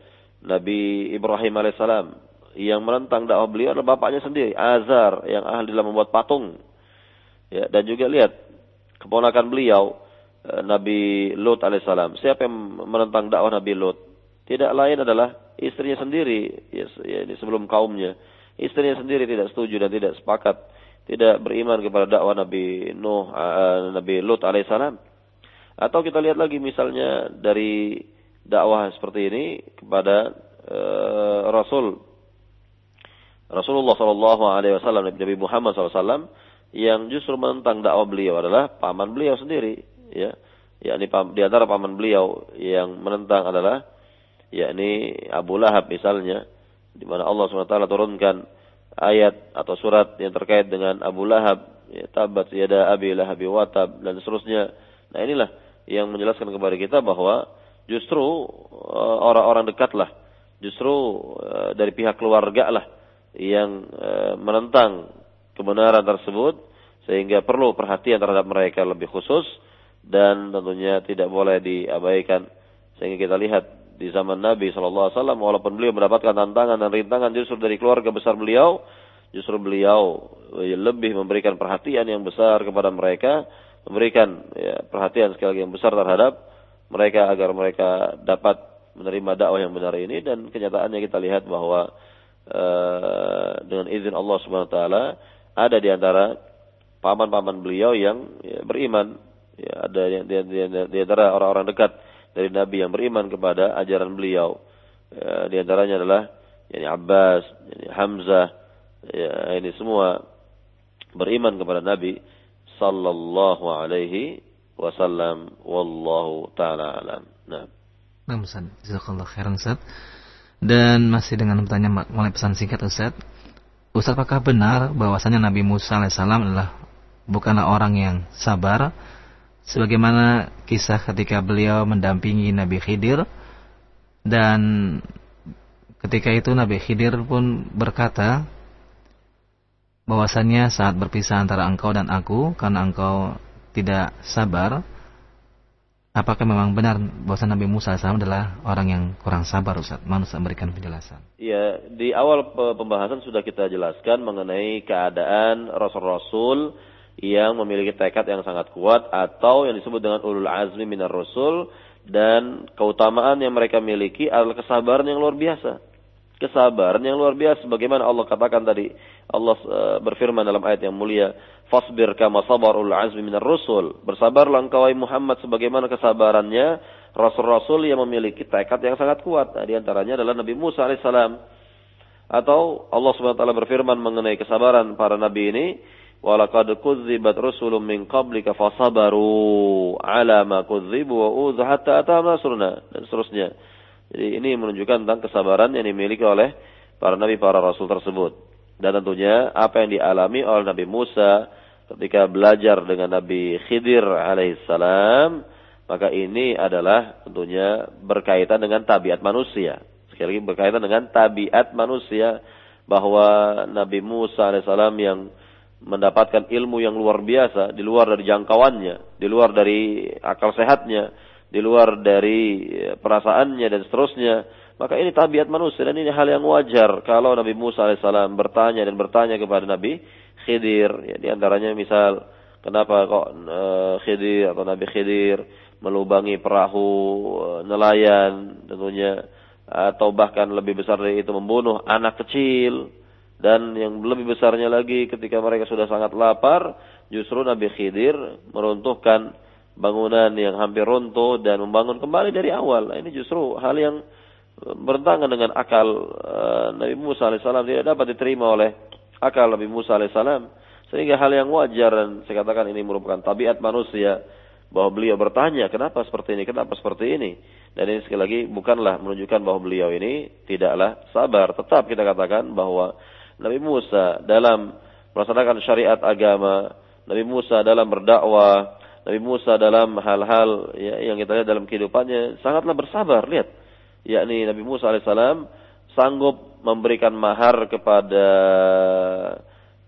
Nabi Ibrahim alaihissalam, yang menentang dakwah beliau adalah bapaknya sendiri, Azar, yang ahli dalam membuat patung. Ya, dan juga lihat keponakan beliau, eh, Nabi Lut alaihissalam. Siapa yang menentang dakwah Nabi Lut? Tidak lain adalah istrinya sendiri, ya, ya, ini sebelum kaumnya. Istrinya sendiri tidak setuju dan tidak sepakat, tidak beriman kepada dakwah Nabi Nuh, uh, Nabi Lut alaihissalam. Atau kita lihat lagi misalnya dari dakwah seperti ini kepada uh, Rasul Rasulullah Shallallahu Alaihi Wasallam Nabi Muhammad SAW yang justru menentang dakwah beliau adalah paman beliau sendiri, ya, yakni di antara paman beliau yang menentang adalah yakni Abu Lahab misalnya, di mana Allah swt turunkan ayat atau surat yang terkait dengan Abu Lahab, ya, tabat yada abi lahab watab dan seterusnya. Nah inilah yang menjelaskan kepada kita bahwa justru uh, orang-orang dekatlah, justru uh, dari pihak keluarga lah yang e, menentang kebenaran tersebut sehingga perlu perhatian terhadap mereka lebih khusus dan tentunya tidak boleh diabaikan sehingga kita lihat di zaman Nabi Shallallahu Alaihi Wasallam walaupun beliau mendapatkan tantangan dan rintangan justru dari keluarga besar beliau justru beliau e, lebih memberikan perhatian yang besar kepada mereka memberikan ya, perhatian sekali lagi yang besar terhadap mereka agar mereka dapat menerima dakwah yang benar ini. Dan kenyataannya kita lihat bahwa Eh, dengan izin Allah Subhanahu wa taala ada di antara paman-paman beliau yang ya, beriman. Ya, ada di, di, di, di antara orang-orang dekat dari Nabi yang beriman kepada ajaran beliau ya, di antaranya adalah yani Abbas, yani Hamzah ya, ini semua beriman kepada Nabi sallallahu alaihi wasallam wallahu taala alam. Nah. Nah. Jazakallah khairan Ustaz. Dan masih dengan pertanyaan mulai pesan singkat Ustaz. Ustaz apakah benar bahwasanya Nabi Musa alaihissalam adalah bukanlah orang yang sabar sebagaimana kisah ketika beliau mendampingi Nabi Khidir dan ketika itu Nabi Khidir pun berkata bahwasanya saat berpisah antara engkau dan aku karena engkau tidak sabar apakah memang benar bahwa Nabi Musa AS adalah orang yang kurang sabar Ustaz? Manusia memberikan penjelasan. Ya, di awal pembahasan sudah kita jelaskan mengenai keadaan rasul-rasul yang memiliki tekad yang sangat kuat atau yang disebut dengan ulul azmi minar rasul dan keutamaan yang mereka miliki adalah kesabaran yang luar biasa. Kesabaran yang luar biasa bagaimana Allah katakan tadi. Allah uh, berfirman dalam ayat yang mulia, fasbir kama sabarul azmi minar rusul. Bersabarlah engkau Muhammad sebagaimana kesabarannya rasul-rasul yang memiliki tekad yang sangat kuat. Nah, di antaranya adalah Nabi Musa alaihissalam. Atau Allah Subhanahu wa taala berfirman mengenai kesabaran para nabi ini, "Walaqad kudzibat rusulun min qablika fasabaru 'ala ma kudzibu wa udzu hatta atama nasruna." Dan seterusnya. Jadi ini menunjukkan tentang kesabaran yang dimiliki oleh para nabi para rasul tersebut. Dan tentunya apa yang dialami oleh Nabi Musa ketika belajar dengan Nabi Khidir alaihissalam, maka ini adalah tentunya berkaitan dengan tabiat manusia. Sekali lagi berkaitan dengan tabiat manusia bahwa Nabi Musa alaihissalam yang mendapatkan ilmu yang luar biasa di luar dari jangkauannya, di luar dari akal sehatnya, di luar dari perasaannya dan seterusnya, Maka ini tabiat manusia dan ini hal yang wajar kalau Nabi Musa alaihissalam bertanya dan bertanya kepada Nabi Khidir. Ya, di antaranya misal kenapa kok uh, Khidir atau Nabi Khidir melubangi perahu uh, nelayan tentunya atau bahkan lebih besar dari itu membunuh anak kecil dan yang lebih besarnya lagi ketika mereka sudah sangat lapar justru Nabi Khidir meruntuhkan bangunan yang hampir runtuh dan membangun kembali dari awal. Nah, ini justru hal yang bertentangan dengan akal uh, Nabi Musa alaihissalam tidak dapat diterima oleh akal Nabi Musa alaihissalam sehingga hal yang wajar dan saya katakan ini merupakan tabiat manusia bahwa beliau bertanya kenapa seperti ini? Kenapa seperti ini? Dan ini sekali lagi bukanlah menunjukkan bahwa beliau ini tidaklah sabar. Tetap kita katakan bahwa Nabi Musa dalam melaksanakan syariat agama Nabi Musa dalam berdakwah Nabi Musa dalam hal-hal ya, yang kita lihat dalam kehidupannya sangatlah bersabar lihat. Yakni Nabi Musa alaihissalam sanggup memberikan mahar kepada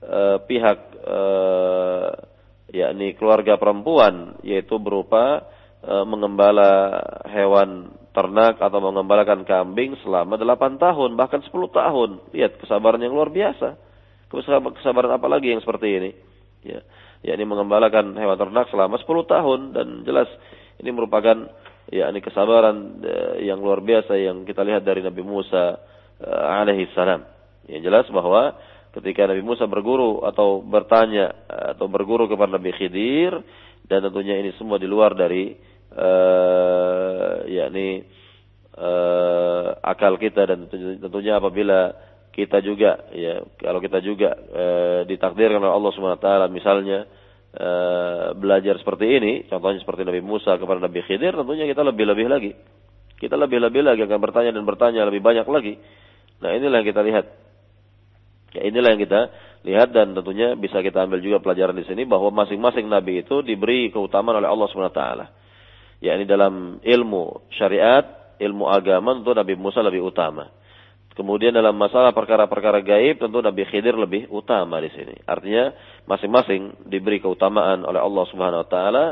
uh, pihak uh, yakni keluarga perempuan yaitu berupa uh, mengembala hewan ternak atau mengembalakan kambing selama 8 tahun bahkan 10 tahun. Lihat kesabaran yang luar biasa. Kesabaran apa lagi yang seperti ini? Ya yakni mengembalakan hewan ternak selama 10 tahun. Dan jelas ini merupakan ya ini kesabaran uh, yang luar biasa yang kita lihat dari Nabi Musa uh, alaihi salam. Yang jelas bahwa ketika Nabi Musa berguru atau bertanya atau berguru kepada Nabi Khidir dan tentunya ini semua di luar dari uh, yakni uh, akal kita dan tentunya apabila kita juga ya kalau kita juga uh, ditakdirkan oleh Allah Subhanahu wa taala misalnya Eh, belajar seperti ini, contohnya seperti Nabi Musa kepada Nabi Khidir, tentunya kita lebih-lebih lagi. Kita lebih-lebih lagi akan bertanya dan bertanya lebih banyak lagi. Nah inilah yang kita lihat. Ya inilah yang kita lihat dan tentunya bisa kita ambil juga pelajaran di sini bahwa masing-masing nabi itu diberi keutamaan oleh Allah Subhanahu wa taala. Ya ini dalam ilmu syariat, ilmu agama tentu Nabi Musa lebih utama. Kemudian dalam masalah perkara-perkara gaib tentu Nabi Khidir lebih utama di sini. Artinya masing-masing diberi keutamaan oleh Allah Subhanahu wa taala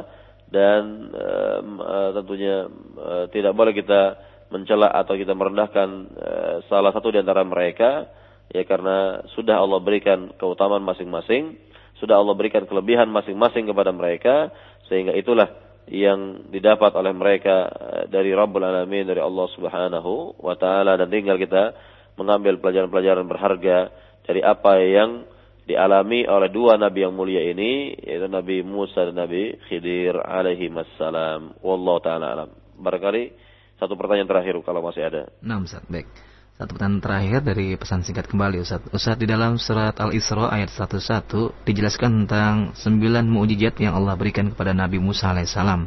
dan uh, tentunya uh, tidak boleh kita mencela atau kita merendahkan uh, salah satu di antara mereka ya karena sudah Allah berikan keutamaan masing-masing, sudah Allah berikan kelebihan masing-masing kepada mereka sehingga itulah yang didapat oleh mereka dari Rabbul Alamin dari Allah Subhanahu wa taala dan tinggal kita mengambil pelajaran-pelajaran berharga dari apa yang dialami oleh dua nabi yang mulia ini yaitu Nabi Musa dan Nabi Khidir alaihi wassalam. Wallahu taala alam. Barangkali satu pertanyaan terakhir kalau masih ada. Nah, Ustaz. Baik. Satu pertanyaan terakhir dari pesan singkat kembali Ustaz. Ustaz di dalam surat Al-Isra ayat 11 dijelaskan tentang sembilan mukjizat yang Allah berikan kepada Nabi Musa alaihissalam.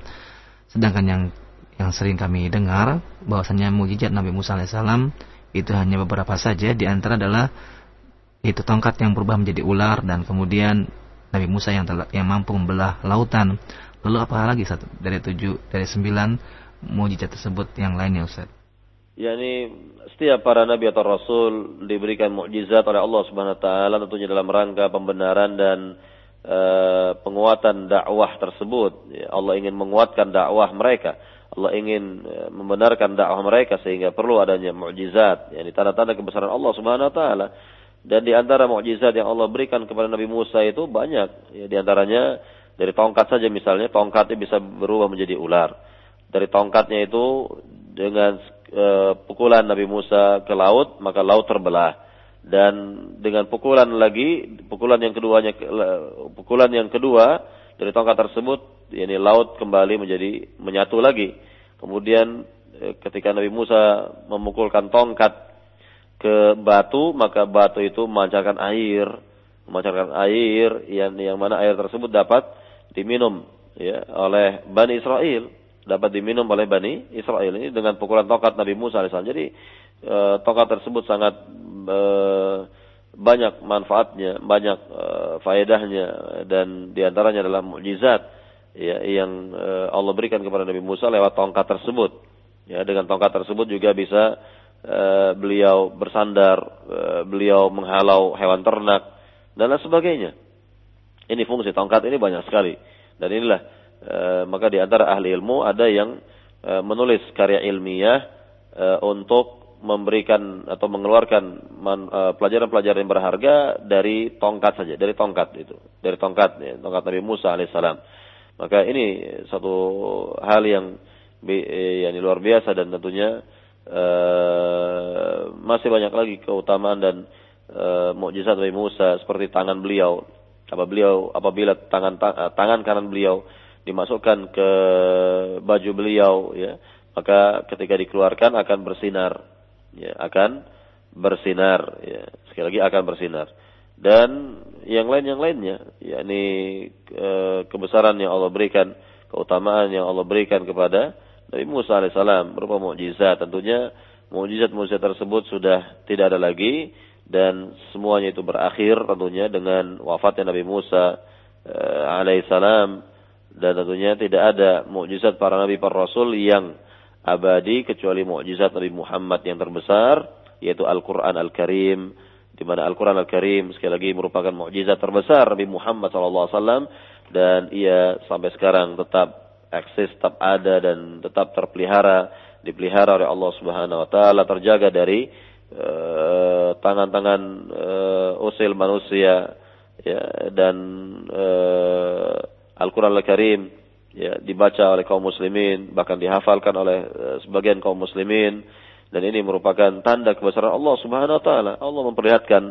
Sedangkan yang yang sering kami dengar bahwasanya mukjizat Nabi Musa alaihissalam itu hanya beberapa saja di antara adalah itu tongkat yang berubah menjadi ular dan kemudian Nabi Musa yang telah, yang mampu membelah lautan. Lalu apa lagi satu dari tujuh dari sembilan mujizat tersebut yang lainnya Ustaz? Yakni setiap para nabi atau rasul diberikan mukjizat oleh Allah Subhanahu wa taala tentunya dalam rangka pembenaran dan uh, penguatan dakwah tersebut. Ya, Allah ingin menguatkan dakwah mereka. Allah ingin e, membenarkan dakwah mereka sehingga perlu adanya mukjizat, yakni tanda-tanda kebesaran Allah Subhanahu wa taala. Dan di antara mukjizat yang Allah berikan kepada Nabi Musa itu banyak. Ya, di antaranya dari tongkat saja misalnya, tongkatnya bisa berubah menjadi ular. Dari tongkatnya itu dengan e, pukulan Nabi Musa ke laut, maka laut terbelah. Dan dengan pukulan lagi, pukulan yang keduanya, pukulan yang kedua dari tongkat tersebut yakni laut kembali menjadi menyatu lagi. Kemudian eh, ketika Nabi Musa memukulkan tongkat ke batu, maka batu itu memancarkan air, memancarkan air yang yang mana air tersebut dapat diminum ya oleh Bani Israel, dapat diminum oleh Bani Israel ini dengan pukulan tongkat Nabi Musa alaihissalam. Jadi e, tongkat tersebut sangat e, banyak manfaatnya, banyak e, faedahnya dan di antaranya adalah mukjizat ya, yang uh, Allah berikan kepada Nabi Musa lewat tongkat tersebut. Ya, dengan tongkat tersebut juga bisa uh, beliau bersandar, uh, beliau menghalau hewan ternak dan lain sebagainya. Ini fungsi tongkat ini banyak sekali. Dan inilah uh, maka di antara ahli ilmu ada yang uh, menulis karya ilmiah uh, untuk memberikan atau mengeluarkan eh, pelajaran-pelajaran yang berharga dari tongkat saja, dari tongkat itu, dari tongkat ya, tongkat Nabi Musa alaihissalam. Maka ini satu hal yang eh, yang luar biasa dan tentunya uh, masih banyak lagi keutamaan dan uh, mukjizat Nabi Musa seperti tangan beliau. Apa beliau apabila tangan tangan kanan beliau dimasukkan ke baju beliau ya maka ketika dikeluarkan akan bersinar ya akan bersinar ya sekali lagi akan bersinar. Dan yang lain yang lainnya yakni e, kebesaran yang Allah berikan keutamaan yang Allah berikan kepada Nabi Musa alaihissalam berupa mukjizat. Tentunya mukjizat-mukjizat tersebut sudah tidak ada lagi dan semuanya itu berakhir tentunya dengan wafatnya Nabi Musa e, alaihissalam dan tentunya tidak ada mukjizat para nabi para rasul yang abadi kecuali mukjizat Nabi Muhammad yang terbesar yaitu Al-Qur'an Al-Karim di mana Al-Qur'an Al-Karim sekali lagi merupakan mukjizat terbesar Nabi Muhammad SAW dan ia sampai sekarang tetap eksis, tetap ada dan tetap terpelihara dipelihara oleh Allah Subhanahu wa taala terjaga dari eh, tangan-tangan uh, uh, usil manusia ya dan uh, Al-Quran Al-Karim ya, dibaca oleh kaum muslimin, bahkan dihafalkan oleh uh, sebagian kaum muslimin dan ini merupakan tanda kebesaran Allah Subhanahu wa taala. Allah memperlihatkan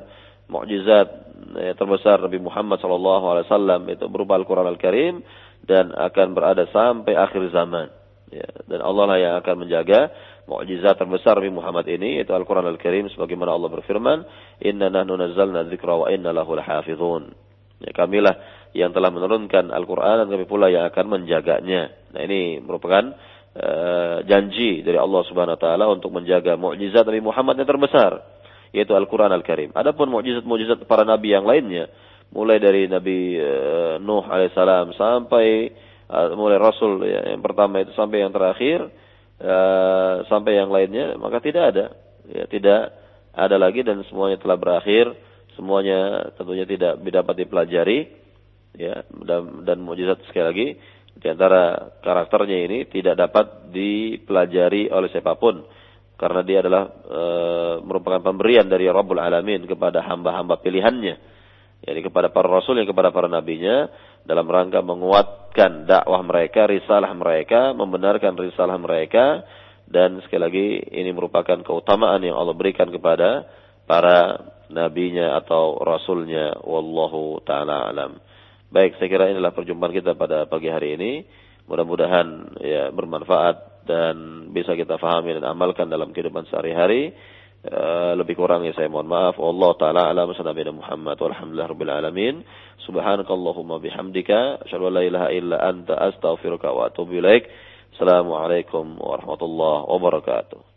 mukjizat ya, terbesar Nabi Muhammad sallallahu alaihi wasallam itu berupa Al-Qur'an Al-Karim dan akan berada sampai akhir zaman. Ya, dan Allah lah yang akan menjaga mukjizat terbesar Nabi Muhammad ini yaitu Al-Qur'an Al-Karim sebagaimana Allah berfirman, "Inna nahnu nazzalna dzikra wa inna lahu lahafizun." Ya, kamilah yang telah menurunkan Al-Quran dan kami pula yang akan menjaganya. Nah ini merupakan uh, janji dari Allah Subhanahu Wa Taala untuk menjaga mukjizat Nabi Muhammad yang terbesar, yaitu Al-Quran Al-Karim. Adapun mukjizat-mukjizat para nabi yang lainnya, mulai dari Nabi uh, Nuh alaihissalam sampai uh, mulai Rasul ya, yang pertama itu sampai yang terakhir, uh, sampai yang lainnya, maka tidak ada, ya, tidak ada lagi dan semuanya telah berakhir, semuanya tentunya tidak dapat dipelajari ya dan, dan mukjizat sekali lagi di antara karakternya ini tidak dapat dipelajari oleh siapa pun karena dia adalah e, merupakan pemberian dari Rabbul Alamin kepada hamba-hamba pilihannya yakni kepada para rasul yang kepada para nabinya dalam rangka menguatkan dakwah mereka, risalah mereka, membenarkan risalah mereka dan sekali lagi ini merupakan keutamaan yang Allah berikan kepada para nabinya atau rasulnya wallahu taala alam. Baik, saya kira inilah perjumpaan kita pada pagi hari ini. Mudah-mudahan ya bermanfaat dan bisa kita fahami dan amalkan dalam kehidupan sehari-hari. Uh, lebih kurangnya saya mohon maaf. Allah taala alam Nabi Muhammad walhamdulillah rabbil alamin. Subhanakallahumma bihamdika asyhadu an la ilaha illa anta astaghfiruka wa atubu ilaik. Assalamualaikum warahmatullahi wabarakatuh.